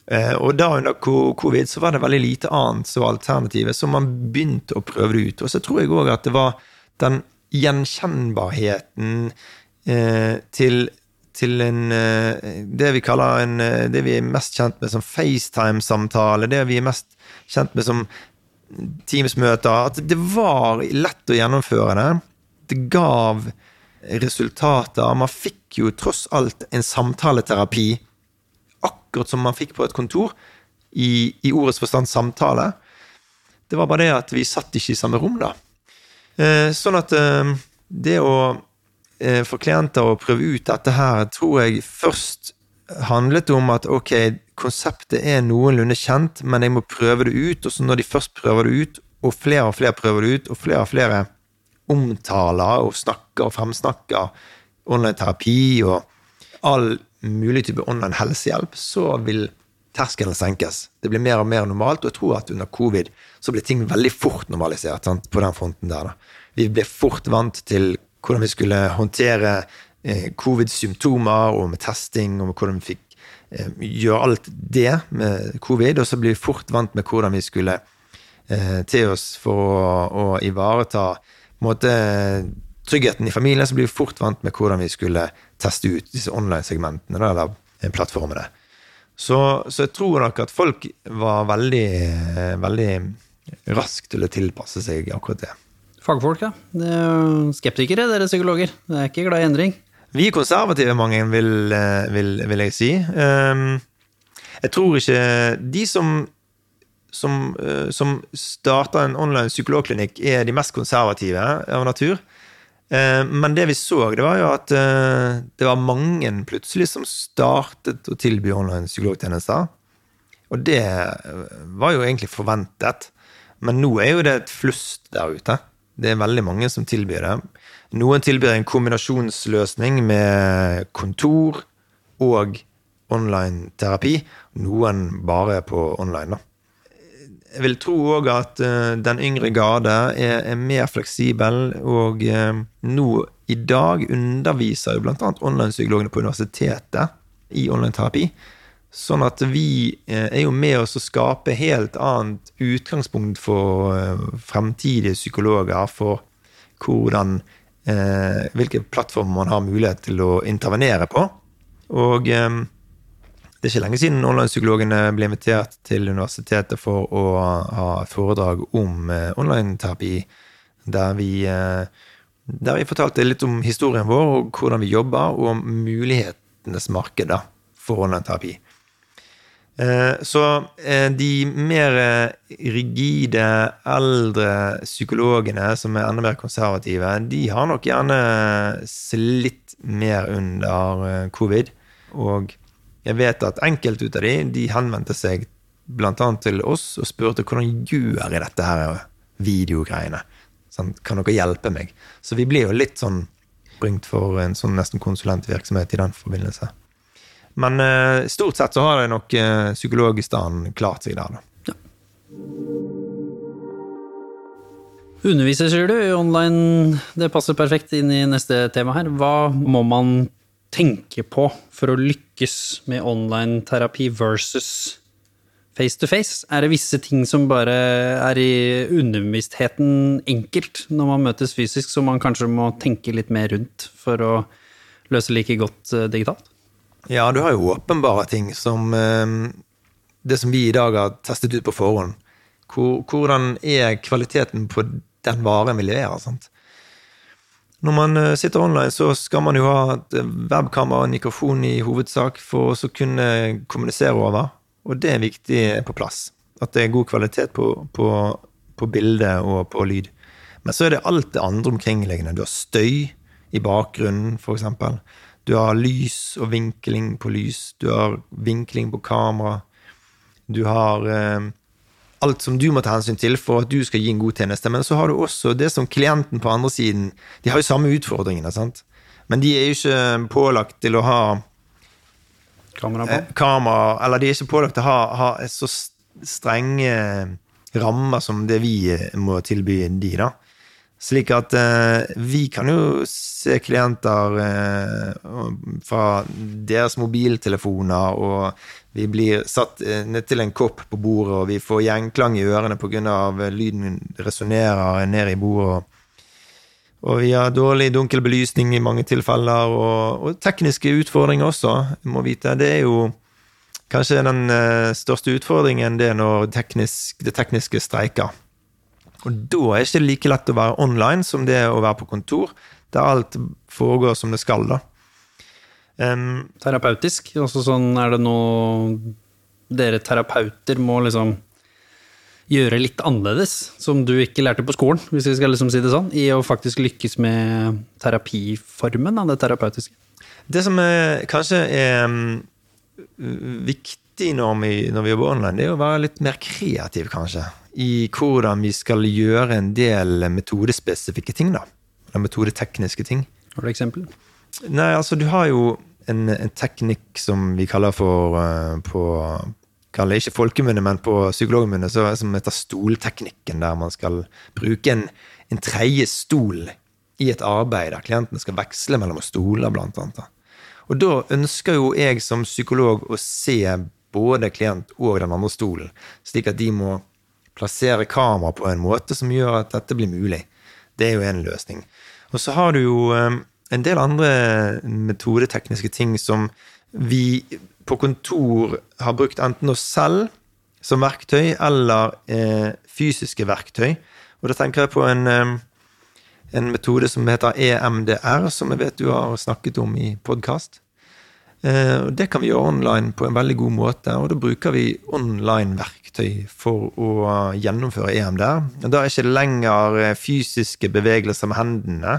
Eh, og da under covid så var det veldig lite annet som alternativet, så man begynte å prøve det ut. Og så tror jeg òg at det var den gjenkjennbarheten til til en, eh, det vi kaller en, eh, det vi er mest kjent med som FaceTime-samtale, det vi er mest kjent med som Teams-møter. At det var lett å gjennomføre det. Det gav resultater. Man fikk jo tross alt en samtaleterapi, akkurat som man fikk på et kontor, i, i ordets forstand samtale. Det var bare det at vi satt ikke i samme rom, da. Eh, sånn at det å for klienter å prøve ut dette her, tror jeg først handlet om at ok, konseptet er noenlunde kjent, men jeg må prøve det ut. Og så når de først prøver det ut, og flere og flere prøver det ut, og flere og flere omtaler og snakker og fremsnakker online terapi og all mulig type online helsehjelp, så vil terskelen senkes. Det blir mer og mer normalt, og jeg tror at under covid så ble ting veldig fort normalisert sant, på den fronten der. Da. Vi ble fort vant til hvordan vi skulle håndtere eh, covid-symptomer, og med testing, og med hvordan vi fikk eh, gjøre alt det med covid. Og så blir vi fort vant med hvordan vi skulle eh, til oss for å, å ivareta måte, tryggheten i familien. Så blir vi fort vant med hvordan vi skulle teste ut disse online-segmentene, eller plattformene. Så, så jeg tror nok at folk var veldig, veldig raske til å tilpasse seg akkurat det. Fagfolk, ja. Det er skeptikere, dere psykologer. Det er ikke glad i endring. Vi er konservative, mange, vil, eh, vil, vil jeg si. Um, jeg tror ikke De som, som, uh, som starter en online psykologklinikk, er de mest konservative av natur. Uh, men det vi så, det var jo at uh, det var mange plutselig som startet å tilby online psykologtjenester. Og det var jo egentlig forventet. Men nå er jo det et flust der ute. Det er veldig mange som tilbyr det. Noen tilbyr en kombinasjonsløsning med kontor og online terapi. Noen bare på online, da. Jeg vil tro òg at uh, den yngre garde er, er, mer fleksibel, og uh, nå i dag underviser jo bl.a. online-psykologene på universitetet i online terapi. Sånn at vi uh, er jo med oss å skape helt annet utgangspunkt for fremtidige psykologer, for hvordan Hvilke plattformer man har mulighet til å intervenere på. Og det er ikke lenge siden online-psykologene ble invitert til universitetet for å ha foredrag om eh, online-terapi, der vi, eh, der vi fortalte litt om historien vår, og hvordan vi jobber, og om mulighetenes marked for online-terapi. Eh, så de mer rigide, eldre psykologene som er enda mer konservative, de har nok gjerne slitt mer under covid. Og jeg vet at enkelte ut av de, de henvendte seg annet til oss og spurte hvordan gjør jeg dette her videogreiene. Sånn, kan dere hjelpe meg? Så vi blir jo litt sånn bringt for en sånn nesten konsulentvirksomhet i den forbindelse. Men uh, stort sett så har det nok uh, psykologistanden klart seg der, da. Ja. Underviser, sier du, online. Det passer perfekt inn i neste tema her. Hva må man tenke på for å lykkes med online terapi versus face to face? Er det visse ting som bare er i underbevisstheten enkelt når man møtes fysisk, som man kanskje må tenke litt mer rundt for å løse like godt eh, digitalt? Ja, du har jo åpenbare ting som eh, det som vi i dag har testet ut på forhånd. Hvordan er kvaliteten på den varen vi leverer? sant? Når man eh, sitter online, så skal man jo ha et eh, webkamera og mikrofon i hovedsak for å kunne kommunisere over, og det er viktig på plass. At det er god kvalitet på, på, på bilde og på lyd. Men så er det alt det andre omkringliggende. Du har støy i bakgrunnen, f.eks. Du har lys og vinkling på lys. Du har vinkling på kamera. Du har eh, alt som du må ta hensyn til for at du skal gi en god tjeneste. Men så har du også det som klienten på andre siden De har jo samme utfordringene, sant? Men de er jo ikke pålagt til å ha Kamera på? Eh, kamera, eller de er ikke pålagt til å ha, ha så strenge rammer som det vi må tilby de, da. Slik at eh, vi kan jo se klienter eh, fra deres mobiltelefoner, og vi blir satt eh, nedtil en kopp på bordet, og vi får gjengklang i ørene pga. lyden resonnerer ned i bordet. Og vi har dårlig dunkel belysning i mange tilfeller, og, og tekniske utfordringer også, må vite. Det er jo kanskje den eh, største utfordringen, det når teknisk, det tekniske streiker. Og da er det ikke like lett å være online som det er å være på kontor, der alt foregår som det skal, da. Um, Terapeutisk? Også sånn er det noe dere terapeuter må liksom gjøre litt annerledes, som du ikke lærte på skolen, hvis vi skal liksom si det sånn, i å faktisk lykkes med terapiformen av det terapeutiske? Det som er, kanskje er viktig når vi, når vi jobber online, det er å være litt mer kreativ, kanskje i hvordan vi skal gjøre en del metodespesifikke ting, da. Eller metodetekniske ting. Har du eksempel? Nei, altså du har jo en, en teknikk som vi kaller for uh, på kaller ikke folkemunne, men på psykologmunne, som heter stolteknikken, der man skal bruke en, en tredje stol i et arbeid der klientene skal veksle mellom stoler, blant annet. Og da ønsker jo jeg som psykolog å se både klient og den andre stolen, slik at de må plassere kamera på en måte som gjør at dette blir mulig. Det er jo en løsning. Og så har du jo eh, en del andre metodetekniske ting som vi på kontor har brukt enten oss selv som verktøy eller eh, fysiske verktøy. Og da tenker jeg på en, eh, en metode som heter EMDR, som jeg vet du har snakket om i podkast. Eh, det kan vi gjøre online på en veldig god måte, og da bruker vi online-verktøy for å gjennomføre EMDR. Da er det ikke lenger eh, fysiske bevegelser med hendene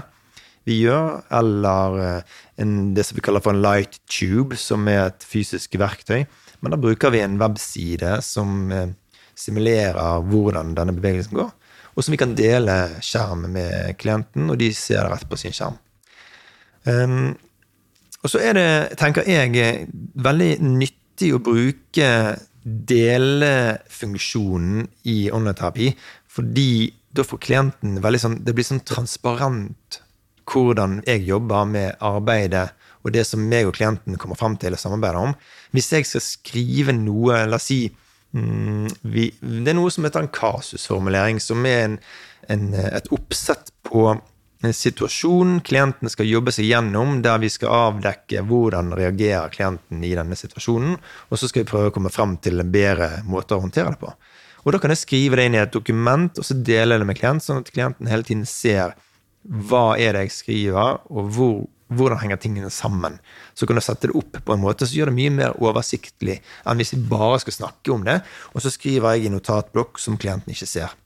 vi gjør, eller eh, en, det som vi kaller for en light tube, som er et fysisk verktøy. Men da bruker vi en webside som simulerer hvordan denne bevegelsen går, og som vi kan dele skjermen med klienten, og de ser det rett på sin skjerm. Um, og så er det, tenker jeg, veldig nyttig å bruke delefunksjonen i online-terapi, fordi da får klienten veldig sånn Det blir sånn transparent hvordan jeg jobber med arbeidet og det som meg og klienten kommer fram til å samarbeide om. Hvis jeg skal skrive noe, la oss si mm, vi, Det er noe som heter en kasusformulering, som er en, en, et oppsett på situasjon klienten skal jobbe seg gjennom, der vi skal avdekke hvordan reagerer klienten i denne situasjonen, og så skal vi prøve å komme frem til en bedre måte å håndtere det på. Og Da kan jeg skrive det inn i et dokument og så dele det med klient, sånn at klienten hele tiden ser hva er det jeg skriver, og hvor, hvordan henger tingene sammen. Så kan du sette det opp på en måte som gjør det mye mer oversiktlig enn hvis vi bare skal snakke om det, og så skriver jeg i notatblokk som klienten ikke ser.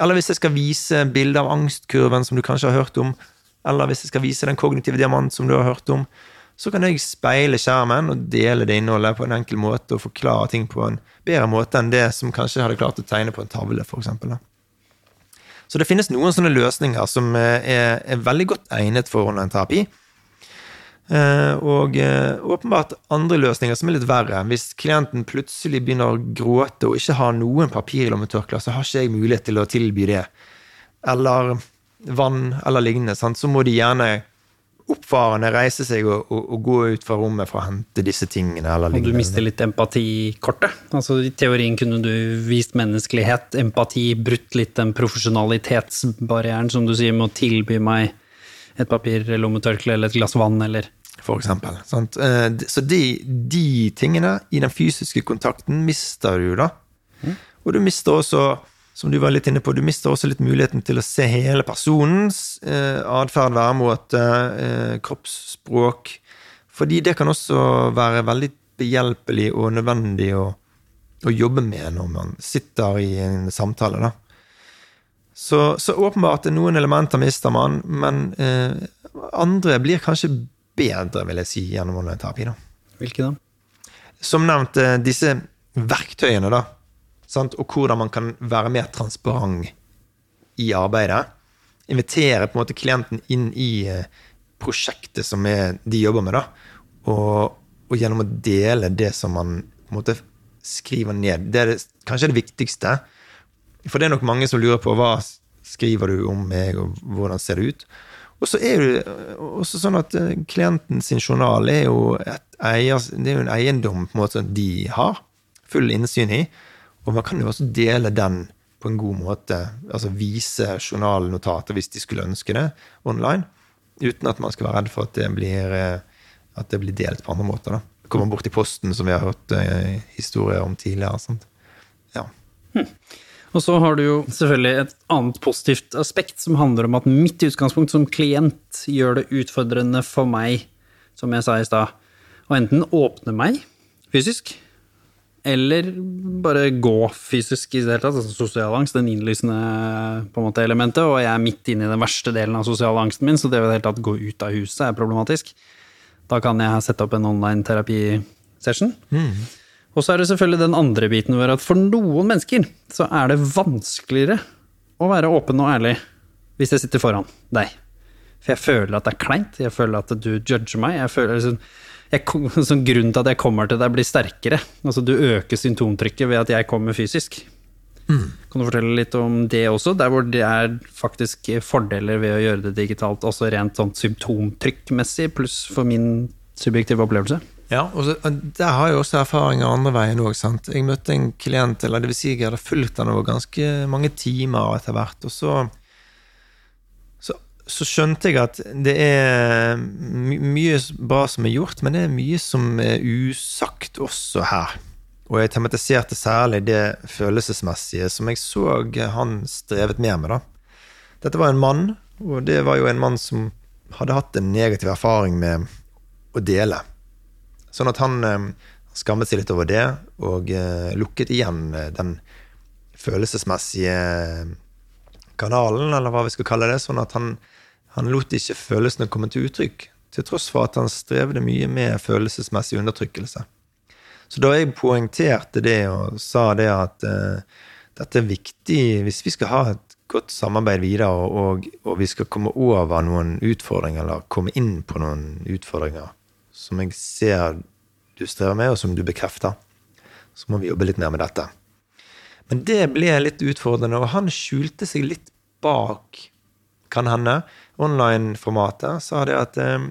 Eller hvis jeg skal vise bilde av angstkurven som du kanskje har hørt om, eller hvis jeg skal vise den kognitive diamant som du har hørt om, så kan jeg speile skjermen og dele det innholdet på en enkel måte og forklare ting på en bedre måte enn det som kanskje hadde klart å tegne på en tavle, f.eks. Så det finnes noen sånne løsninger som eh, er, er veldig godt egnet for online-terapi. Eh, og eh, åpenbart andre løsninger som er litt verre. Hvis klienten plutselig begynner å gråte og ikke har noen papir i lommetørklær, så har ikke jeg mulighet til å tilby det. Eller vann eller lignende. Sant? Så må de gjerne oppfarende reise seg og, og, og, gå ut fra rommet for å hente disse tingene. Eller og du mister litt empatikortet? Altså, I teorien kunne du vist menneskelighet, empati, brutt litt den profesjonalitetsbarrieren som du sier med å tilby meg et papir, lommetørkle eller et glass vann, eller For eksempel. Sant? Eh, så de, de, tingene i den fysiske kontakten mister du, da. Mm. Og du mister også som du var litt inne på, du mister også litt muligheten til å se hele personens eh, atferd, væremåte, eh, kroppsspråk. Fordi det kan også være veldig behjelpelig og nødvendig å, å jobbe med når man sitter i en samtale. da. Så, så åpenbart noen elementer mister man, men eh, andre blir kanskje bedre, vil jeg si, gjennom online-terapi. Hvilke da? Som nevnt, eh, disse verktøyene, da sant? og hvordan man kan være mer transparent i arbeidet. Invitere på en måte klienten inn i eh, prosjektet som er, de jobber med, da. Og, og, gjennom å dele det som man på en måte skriver ned. Det er det, kanskje det viktigste. For det er nok mange som lurer på hva skriver du om meg, og hvordan ser det ut? Og så er det også sånn at eh, klienten sin journal er jo, eier, er jo en eiendom på en måte de har full innsyn i. Og man kan jo også dele den på en god måte. Altså vise journalnotater hvis de skulle ønske det, online. Uten at man skal være redd for at det blir, eh, at det blir delt på andre måter. da. Kommer bort i posten, som vi har hørt historier om tidligere. Sant? Ja. Hm. Og så har du jo selvfølgelig et annet positivt aspekt, som handler om at mitt utgangspunkt som klient gjør det utfordrende for meg, som jeg sa i stad, å enten åpne meg fysisk, eller bare gå fysisk i det hele tatt. Altså sosial angst, den innlysende måte, elementet. Og jeg er midt inne i den verste delen av sosial angsten min, så det å i det hele tatt gå ut av huset er problematisk. Da kan jeg sette opp en online terapisession. Mm. Og så er det selvfølgelig den andre biten hvor at for noen mennesker så er det vanskeligere å være åpen og ærlig hvis jeg sitter foran deg. For jeg føler at det er kleint, jeg føler at du judger meg. jeg føler liksom jeg, sånn Grunnen til at jeg kommer til deg, blir sterkere. Altså Du øker symptomtrykket ved at jeg kommer fysisk. Mm. Kan du fortelle litt om det også, der hvor det er faktisk fordeler ved å gjøre det digitalt, også rent sånn symptomtrykkmessig, pluss for min subjektive opplevelse? Ja, og så, der har jeg også erfaringer andre veien òg. Jeg møtte en klient, eller det vil si jeg hadde fulgt han over ganske mange timer etter hvert, og så, så så skjønte jeg at det er my mye bra som er gjort, men det er mye som er usagt også her. Og jeg tematiserte særlig det følelsesmessige som jeg så han strevet mer med. da. Dette var en mann, og det var jo en mann som hadde hatt en negativ erfaring med å dele. Sånn at han eh, skammet seg litt over det, og eh, lukket igjen eh, den følelsesmessige kanalen, eller hva vi skal kalle det, sånn at han, han lot ikke følelsene komme til uttrykk, til tross for at han strevde mye med følelsesmessig undertrykkelse. Så da jeg poengterte det og sa det at uh, dette er viktig hvis vi skal ha et godt samarbeid videre, og, og, vi skal komme over noen utfordringer, eller komme inn på noen utfordringer som jeg ser du strever med, og som du bekrefter, så må vi jobbe litt mer med dette. Men det ble litt utfordrende, og han skjulte seg litt bak, kan hende, online-formatet. Sa det at eh,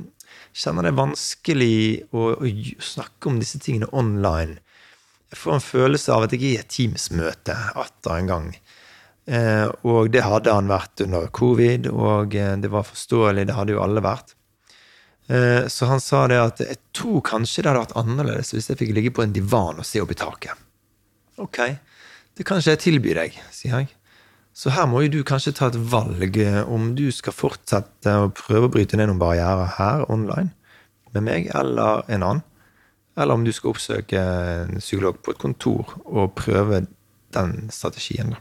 kjenner det er vanskelig å, å, snakke om disse tingene online. Jeg får en følelse av at jeg er i et Teams-møte atter en gang. Eh, og det hadde han vært under covid, og eh, det var forståelig, det hadde jo alle vært. Eh, så han sa det at jeg tror kanskje det hadde vært annerledes hvis jeg fikk ligge på en divan og se opp i taket. Ok, det kan ikke jeg tilby deg, sier jeg. Så her må jo du kanskje ta et valg eh, om du skal fortsette å prøve å bryte ned noen barrierer her online med meg eller en annen. Eller om du skal oppsøke en psykolog på et kontor og prøve den strategien.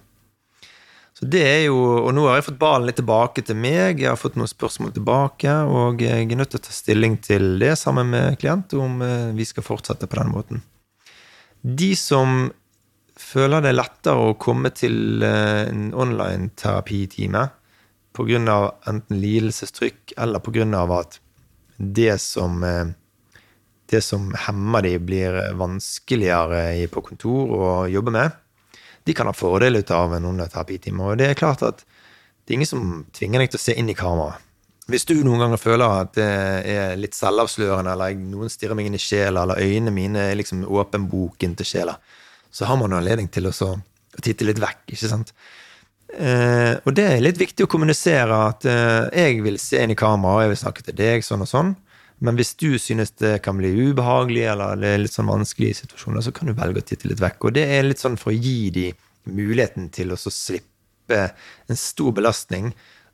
Så det er jo, Og nå har jeg fått ballen litt tilbake til meg, jeg har fått noen spørsmål tilbake, og jeg er nødt til å ta stilling til det sammen med klient, om eh, vi skal fortsette på den måten. De som føler det er lettere å komme til eh, en online-terapitime pga. enten lidelsestrykk eller pga. at det som, eh, det som hemmer de, blir vanskeligere på kontor å jobbe med. De kan ha fordel av en online-terapitime. Og det er klart at det er ingen som tvinger deg til å se inn i kameraet. Hvis du noen ganger føler at det er litt selvavslørende, eller noen stirrer meg inn i sjela, eller øynene mine er liksom åpenboken til sjela, så har man anledning til å, titte litt vekk, ikke sant. Eh, og det er litt viktig å kommunisere at eh, jeg vil se inn i kamera, og jeg vil snakke til deg sånn og sånn. Men hvis du synes det kan bli ubehagelig, eller det er litt sånn vanskelige situasjoner, så kan du velge å titte litt vekk. Og det er litt sånn for å gi de muligheten til å slippe en stor belastning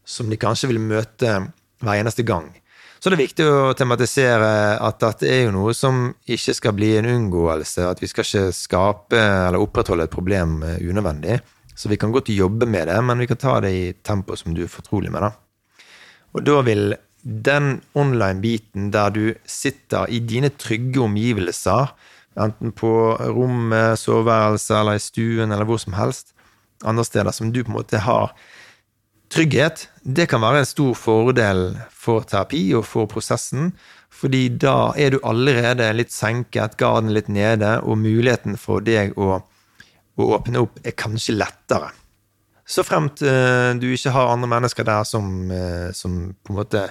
som de kanskje vil møte hver eneste gang. Så det er viktig å tematisere at dette er jo noe som ikke skal bli en unngåelse. At vi skal ikke skape eller opprettholde et problem eh, unødvendig. Så vi kan godt jobbe med det, men vi kan ta det i tempo som du er fortrolig med. da. Og da vil den online-biten der du sitter i dine trygge omgivelser, enten på rommet, soveværelset eller i stuen eller hvor som helst, andre steder som du på en måte har trygghet, det kan være en stor fordel for terapi og for prosessen. Fordi da er du allerede litt senket, garden litt nede, og muligheten for deg å, å åpne opp er kanskje lettere. Så fremt uh, du ikke har andre mennesker der som, uh, som, på en måte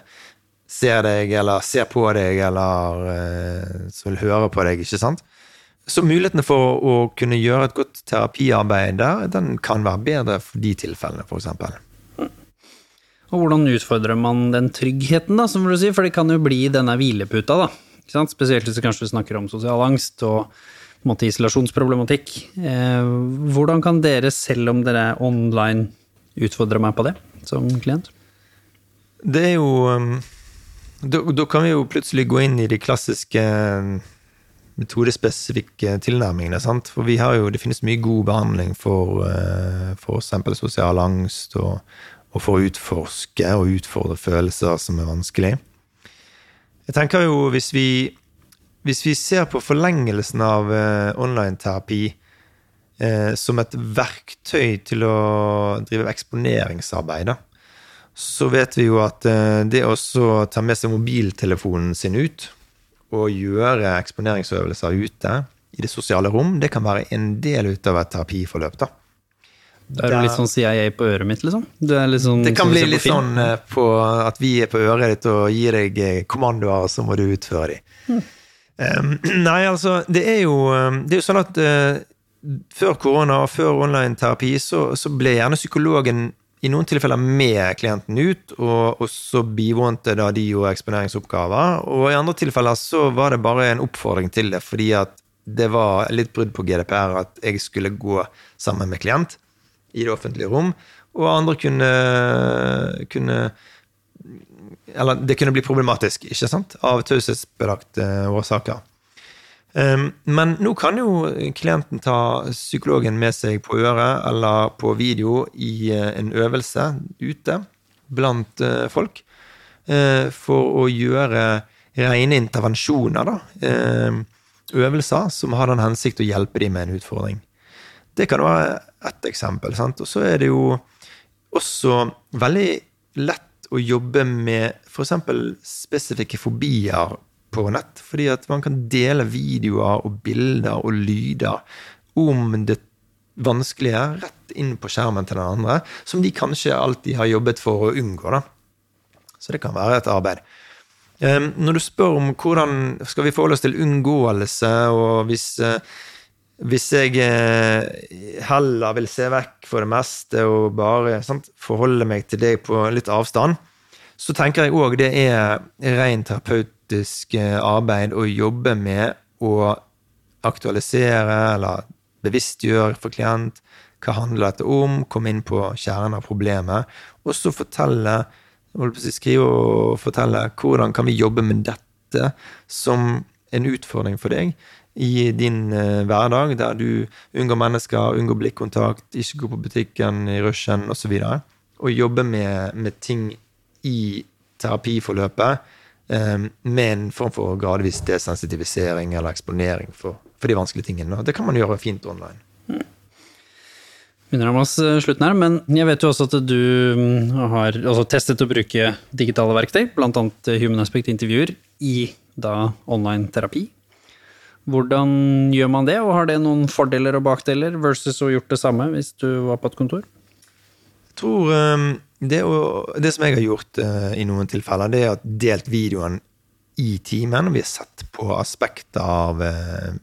ser deg, eller ser på deg, eller uh, som vil høre på deg, ikke sant? Så mulighetene for å kunne gjøre et godt terapiarbeid der, den kan være bedre for de tilfellene, f.eks. Og hvordan utfordrer man den tryggheten, da, som du sier, for det kan jo bli denne hvileputa, da. Spesielt hvis du kanskje snakker om sosial angst og måte isolasjonsproblematikk. Eh, hvordan kan dere, selv om dere er online, utfordre meg på det som klient? Det er jo um, da, da, kan vi jo plutselig gå inn i de klassiske um, metodespesifikke tilnærmingene. sant? For vi har jo, det finnes mye god behandling for uh, f.eks. sosial angst og, og for å utforske og utfordre følelser som er vanskelig. Jeg tenker jo hvis vi, hvis vi ser på forlengelsen av uh, online-terapi uh, som et verktøy til å drive eksponeringsarbeid, da, så vet vi jo at uh, det å ta med seg mobiltelefonen sin ut og gjøre eksponeringsøvelser ute i det sosiale rom, det kan være en del ut av et terapiforløp. da. Er du litt sånn CIA på øret mitt, liksom? Sånn, det kan bli litt sånn på at vi er på øret ditt og gir deg kommandoer, og så må du utføre dem. Mm. Um, nei, altså, det er jo, det er jo sånn at uh, før korona og før online-terapi så, så, ble gjerne psykologen i noen tilfeller med klienten ut, og, og så bivånte da de jo eksponeringsoppgaver. Og i andre tilfeller så var det bare en oppfordring til det, fordi at det var litt brudd på GDPR at jeg skulle gå sammen med klient i det offentlige rom, og andre kunne, kunne Eller det kunne bli problematisk, ikke sant, av taushetsbelagte årsaker. Um, men nå kan jo klienten ta psykologen med seg på øret eller på video i uh, en øvelse ute blant uh, folk uh, for å gjøre rene intervensjoner, da. øvelser som har den hensikt å hjelpe dem med en utfordring. Det kan være ett eksempel. Sant? Og så er det jo også veldig lett å jobbe med f.eks. spesifikke fobier på nett. Fordi at man kan dele videoer og bilder og lyder om det vanskelige rett inn på skjermen til den andre, som de kanskje alltid har jobbet for å unngå. da. Så det kan være et arbeid. Ehm, når du spør om hvordan skal vi forholde oss til unngåelse, og hvis, eh, hvis jeg eh, heller vil se vekk for det meste og bare sant, forholde meg til deg på litt avstand, så tenker jeg òg det er ren terapeutisk eh, arbeid å jobbe med å aktualisere eller bevisstgjøre for klient hva handler dette om, komme inn på kjernen av problemet, og så fortelle skrive og fortelle hvordan kan vi jobbe med dette som en utfordring for deg i din uh, hverdag, der du unngår mennesker, unngår blikkontakt, ikke går på butikken i rushen osv. Og, og jobbe med, med ting i terapiforløpet Ehm, med en form for gradvis desensitivisering eller eksponering for, for de vanskelige tingene. Det kan man gjøre fint online. Mm. Begynner å oss eh, slutten her, men jeg vet jo også at du mm, har altså, testet å bruke digitale verktøy, bl.a. Human Aspect-intervjuer, i da online terapi. Hvordan gjør man det, og har det noen fordeler og bakdeler versus å gjort det samme hvis du var på et kontor? Jeg tror um, det, det, som jeg har gjort uh, i noen tilfeller, det er at delt videoen i timen. Vi har sett på aspekter av uh,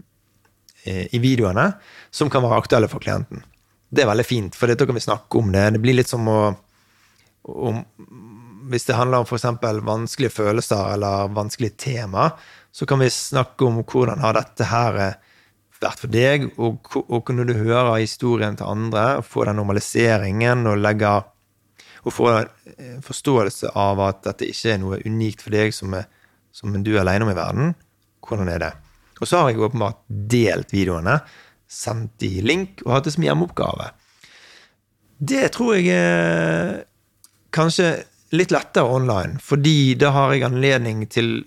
i videoene som kan være aktuelle for klienten. Det er veldig fint, for da kan vi snakke om det. Det blir litt som å om, Hvis det handler om f.eks. vanskelige følelser eller vanskelige tema, så kan vi snakke om hvordan har dette her vært for deg, og, og når du hører historien til andre, og får den normaliseringen og legger og får en forståelse av at dette ikke er noe unikt for deg som, er, som du er alene om i verden. Hvordan er det? Og så har jeg åpenbart delt videoene, sendt de link og hatt det som hjemmeoppgave. Det tror jeg er kanskje litt lettere online, fordi da har jeg anledning til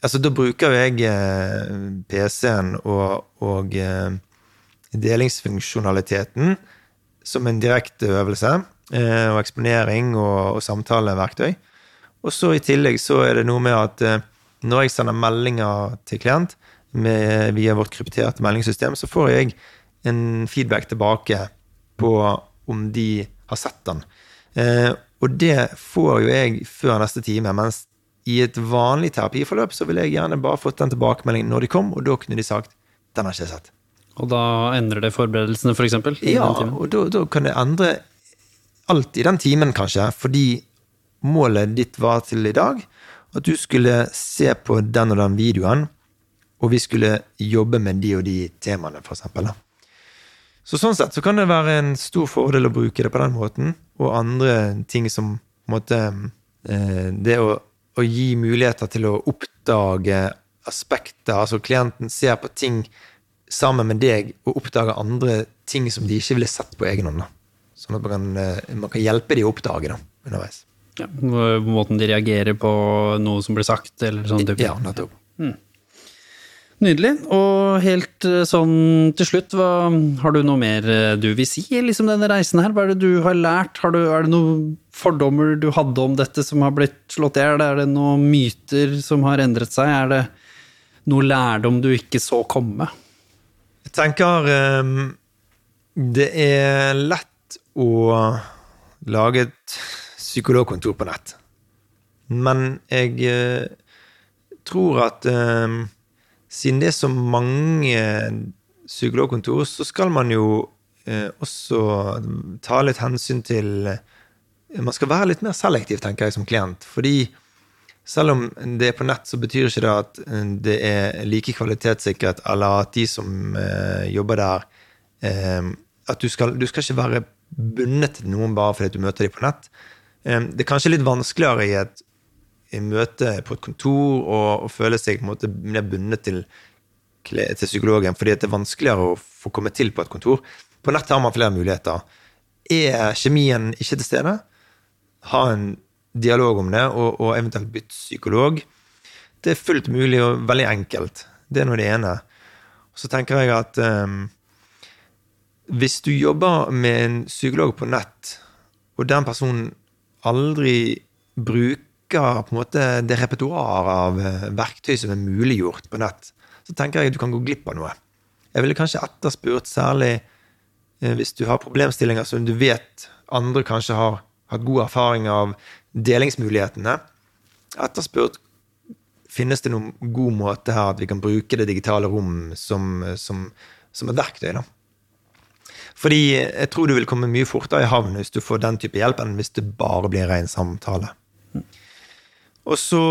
Altså, da bruker jeg eh, PC-en og, og eh, delingsfunksjonaliteten som en direkte øvelse. Eh, og eksponering og, og samtaleverktøy. Og så i tillegg så er det noe med at når jeg sender meldinger til klient med, via vårt krypterte meldingssystem, så får jeg en feedback tilbake på om de har sett den. Og det får jo jeg før neste time, mens i et vanlig terapiforløp så ville jeg gjerne bare fått den tilbakemeldingen når de kom, og da kunne de sagt 'den har ikke jeg sett'. Og da endrer det forberedelsene, f.eks.? For eksempel, ja, og da, da, kan det endre alt i den timen, kanskje, fordi målet ditt var til i dag at du skulle se på den og den videoen, og vi skulle jobbe med de og de temaene, eksempel. Så sånn sett så kan det være en stor fordel å bruke det på den måten, og andre ting som på en måte Det å, å gi muligheter til å oppdage aspekter, altså klienten ser på ting sammen med deg og oppdager andre ting som de ikke ville sett på egen hånd. Sånn at man kan, eh, man kan hjelpe dem å oppdage da, underveis. Ja, måten de reagerer på noe som blir sagt, eller sånn type. Ja, nettopp. Mm. Nydelig. Og helt eh, sånn til slutt, hva, har du noe mer eh, du vil si liksom denne reisen her? Hva er det du har lært? Har du, er det noen fordommer du hadde om dette som har blitt slått i hjel? Er det noen myter som har endret seg? Er det noe lærdom du ikke så komme? Jeg tenker um, det er lett å lage et psykologkontor på nett. Men jeg uh, tror at eh, siden det er så mange psykologkontor, så skal man jo eh, også ta litt hensyn til man skal være litt mer selektiv, tenker jeg, som klient. Fordi selv om det er på nett, så betyr ikke det at det er like kvalitetssikret, eller at de som eh, jobber der eh, At du skal, du skal ikke være bundet til noen bare fordi du møter dem på nett. Eh, det er kanskje litt vanskeligere i et i møte på et kontor og, og føle seg på en måte mer bundet til, til psykologen, fordi det er vanskeligere å få komme til på et kontor. På nett har man flere muligheter. Er kjemien ikke til stede? Ha en dialog om det, og, og eventuelt bytte psykolog. Det er fullt mulig og veldig enkelt. Det er nå det ene. Så tenker jeg at um, hvis du jobber med en psykolog på nett, og den personen aldri bruker bruker på en måte det repertoaret av eh, verktøy som er muliggjort på nett, så tenker jeg at du kan gå glipp av noe. Jeg ville kanskje etterspurt, særlig eh, hvis du har problemstillinger som du vet andre kanskje har hatt god erfaring av delingsmulighetene, etterspurt finnes det noen god måte her at vi kan bruke det digitale rom som, som, som et verktøy. da. Fordi jeg tror du vil komme mye fortere i havn hvis du får den type hjelp, enn hvis det bare blir ren samtale. Og så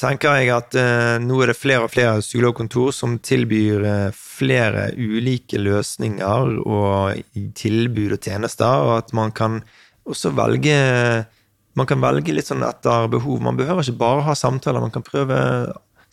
tenker jeg at eh, nå er det flere og flere psykologkontor som tilbyr eh, flere ulike løsninger og tilbud og tjenester, og at man kan også velge man kan velge litt sånn etter behov. Man behøver ikke bare ha samtaler, man kan prøve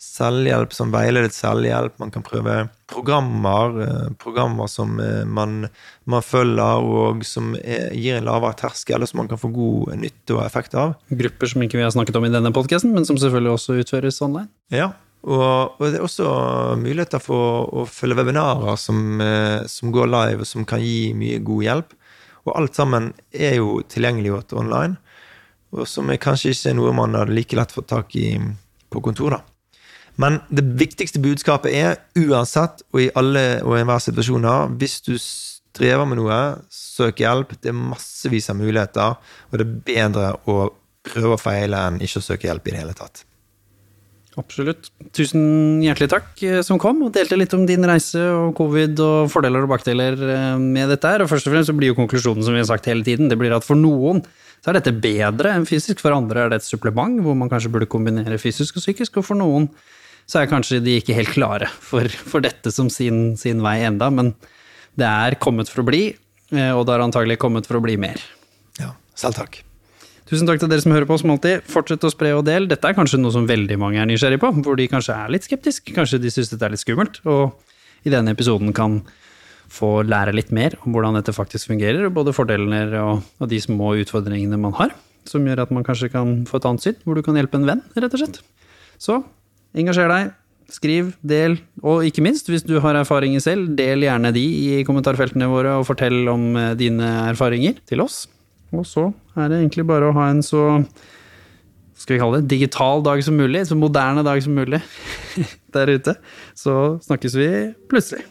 selvhjelp som veiledet selvhjelp. Man kan prøve programmer, eh, programmer som eh, man, man følger, og som er, gir en lavere terskel, og som man kan få god nytte og effekt av. Grupper som ikke vi har snakket om i denne podkasten, men som selvfølgelig også utføres online. Ja, og, og, det er også muligheter for å følge webinarer som, eh, som, går live, og som kan gi mye god hjelp. Og alt sammen er jo tilgjengeliggjort online, og som kanskje ikke er noe man hadde like lett fått tak i på kontor. da. Men det viktigste budskapet er uansett og i alle og enhver situasjoner Hvis du strever med noe, søk hjelp. Det er massevis av muligheter, og det er bedre å prøve og feile enn ikke å søke hjelp i det hele tatt. Absolutt. Tusen hjertelig takk eh, som kom og delte litt om din reise og covid og fordeler og bakdeler eh, med dette her. Og først og fremst så blir jo konklusjonen som vi har sagt hele tiden, det blir at for noen så er dette bedre enn fysisk, for andre er det et supplement hvor man kanskje burde kombinere fysisk og psykisk, og for noen så er kanskje de ikke helt klare for, for dette som sin, sin, vei enda, men det er kommet for å bli, eh, og det har antagelig kommet for å bli mer. Ja, selv takk. Tusen takk til dere som hører på, som alltid. Fortsett å spre og del. Dette er kanskje noe som veldig mange er nysgjerrig på, hvor de kanskje er litt skeptiske. Kanskje de syns dette er litt skummelt. Og i denne episoden kan få lære litt mer om hvordan dette faktisk fungerer, både fordelene og, og de små utfordringene man har, som gjør at man kanskje kan få et annet syn, hvor du kan hjelpe en venn, rett og slett. Så Engasjer deg. Skriv, del, og ikke minst, hvis du har erfaringer selv, del gjerne de i kommentarfeltene våre, og fortell om eh, dine erfaringer til oss. Og så er det egentlig bare å ha en så skal vi kalle det digital dag som mulig, så moderne dag som mulig der ute. Så snakkes vi plutselig.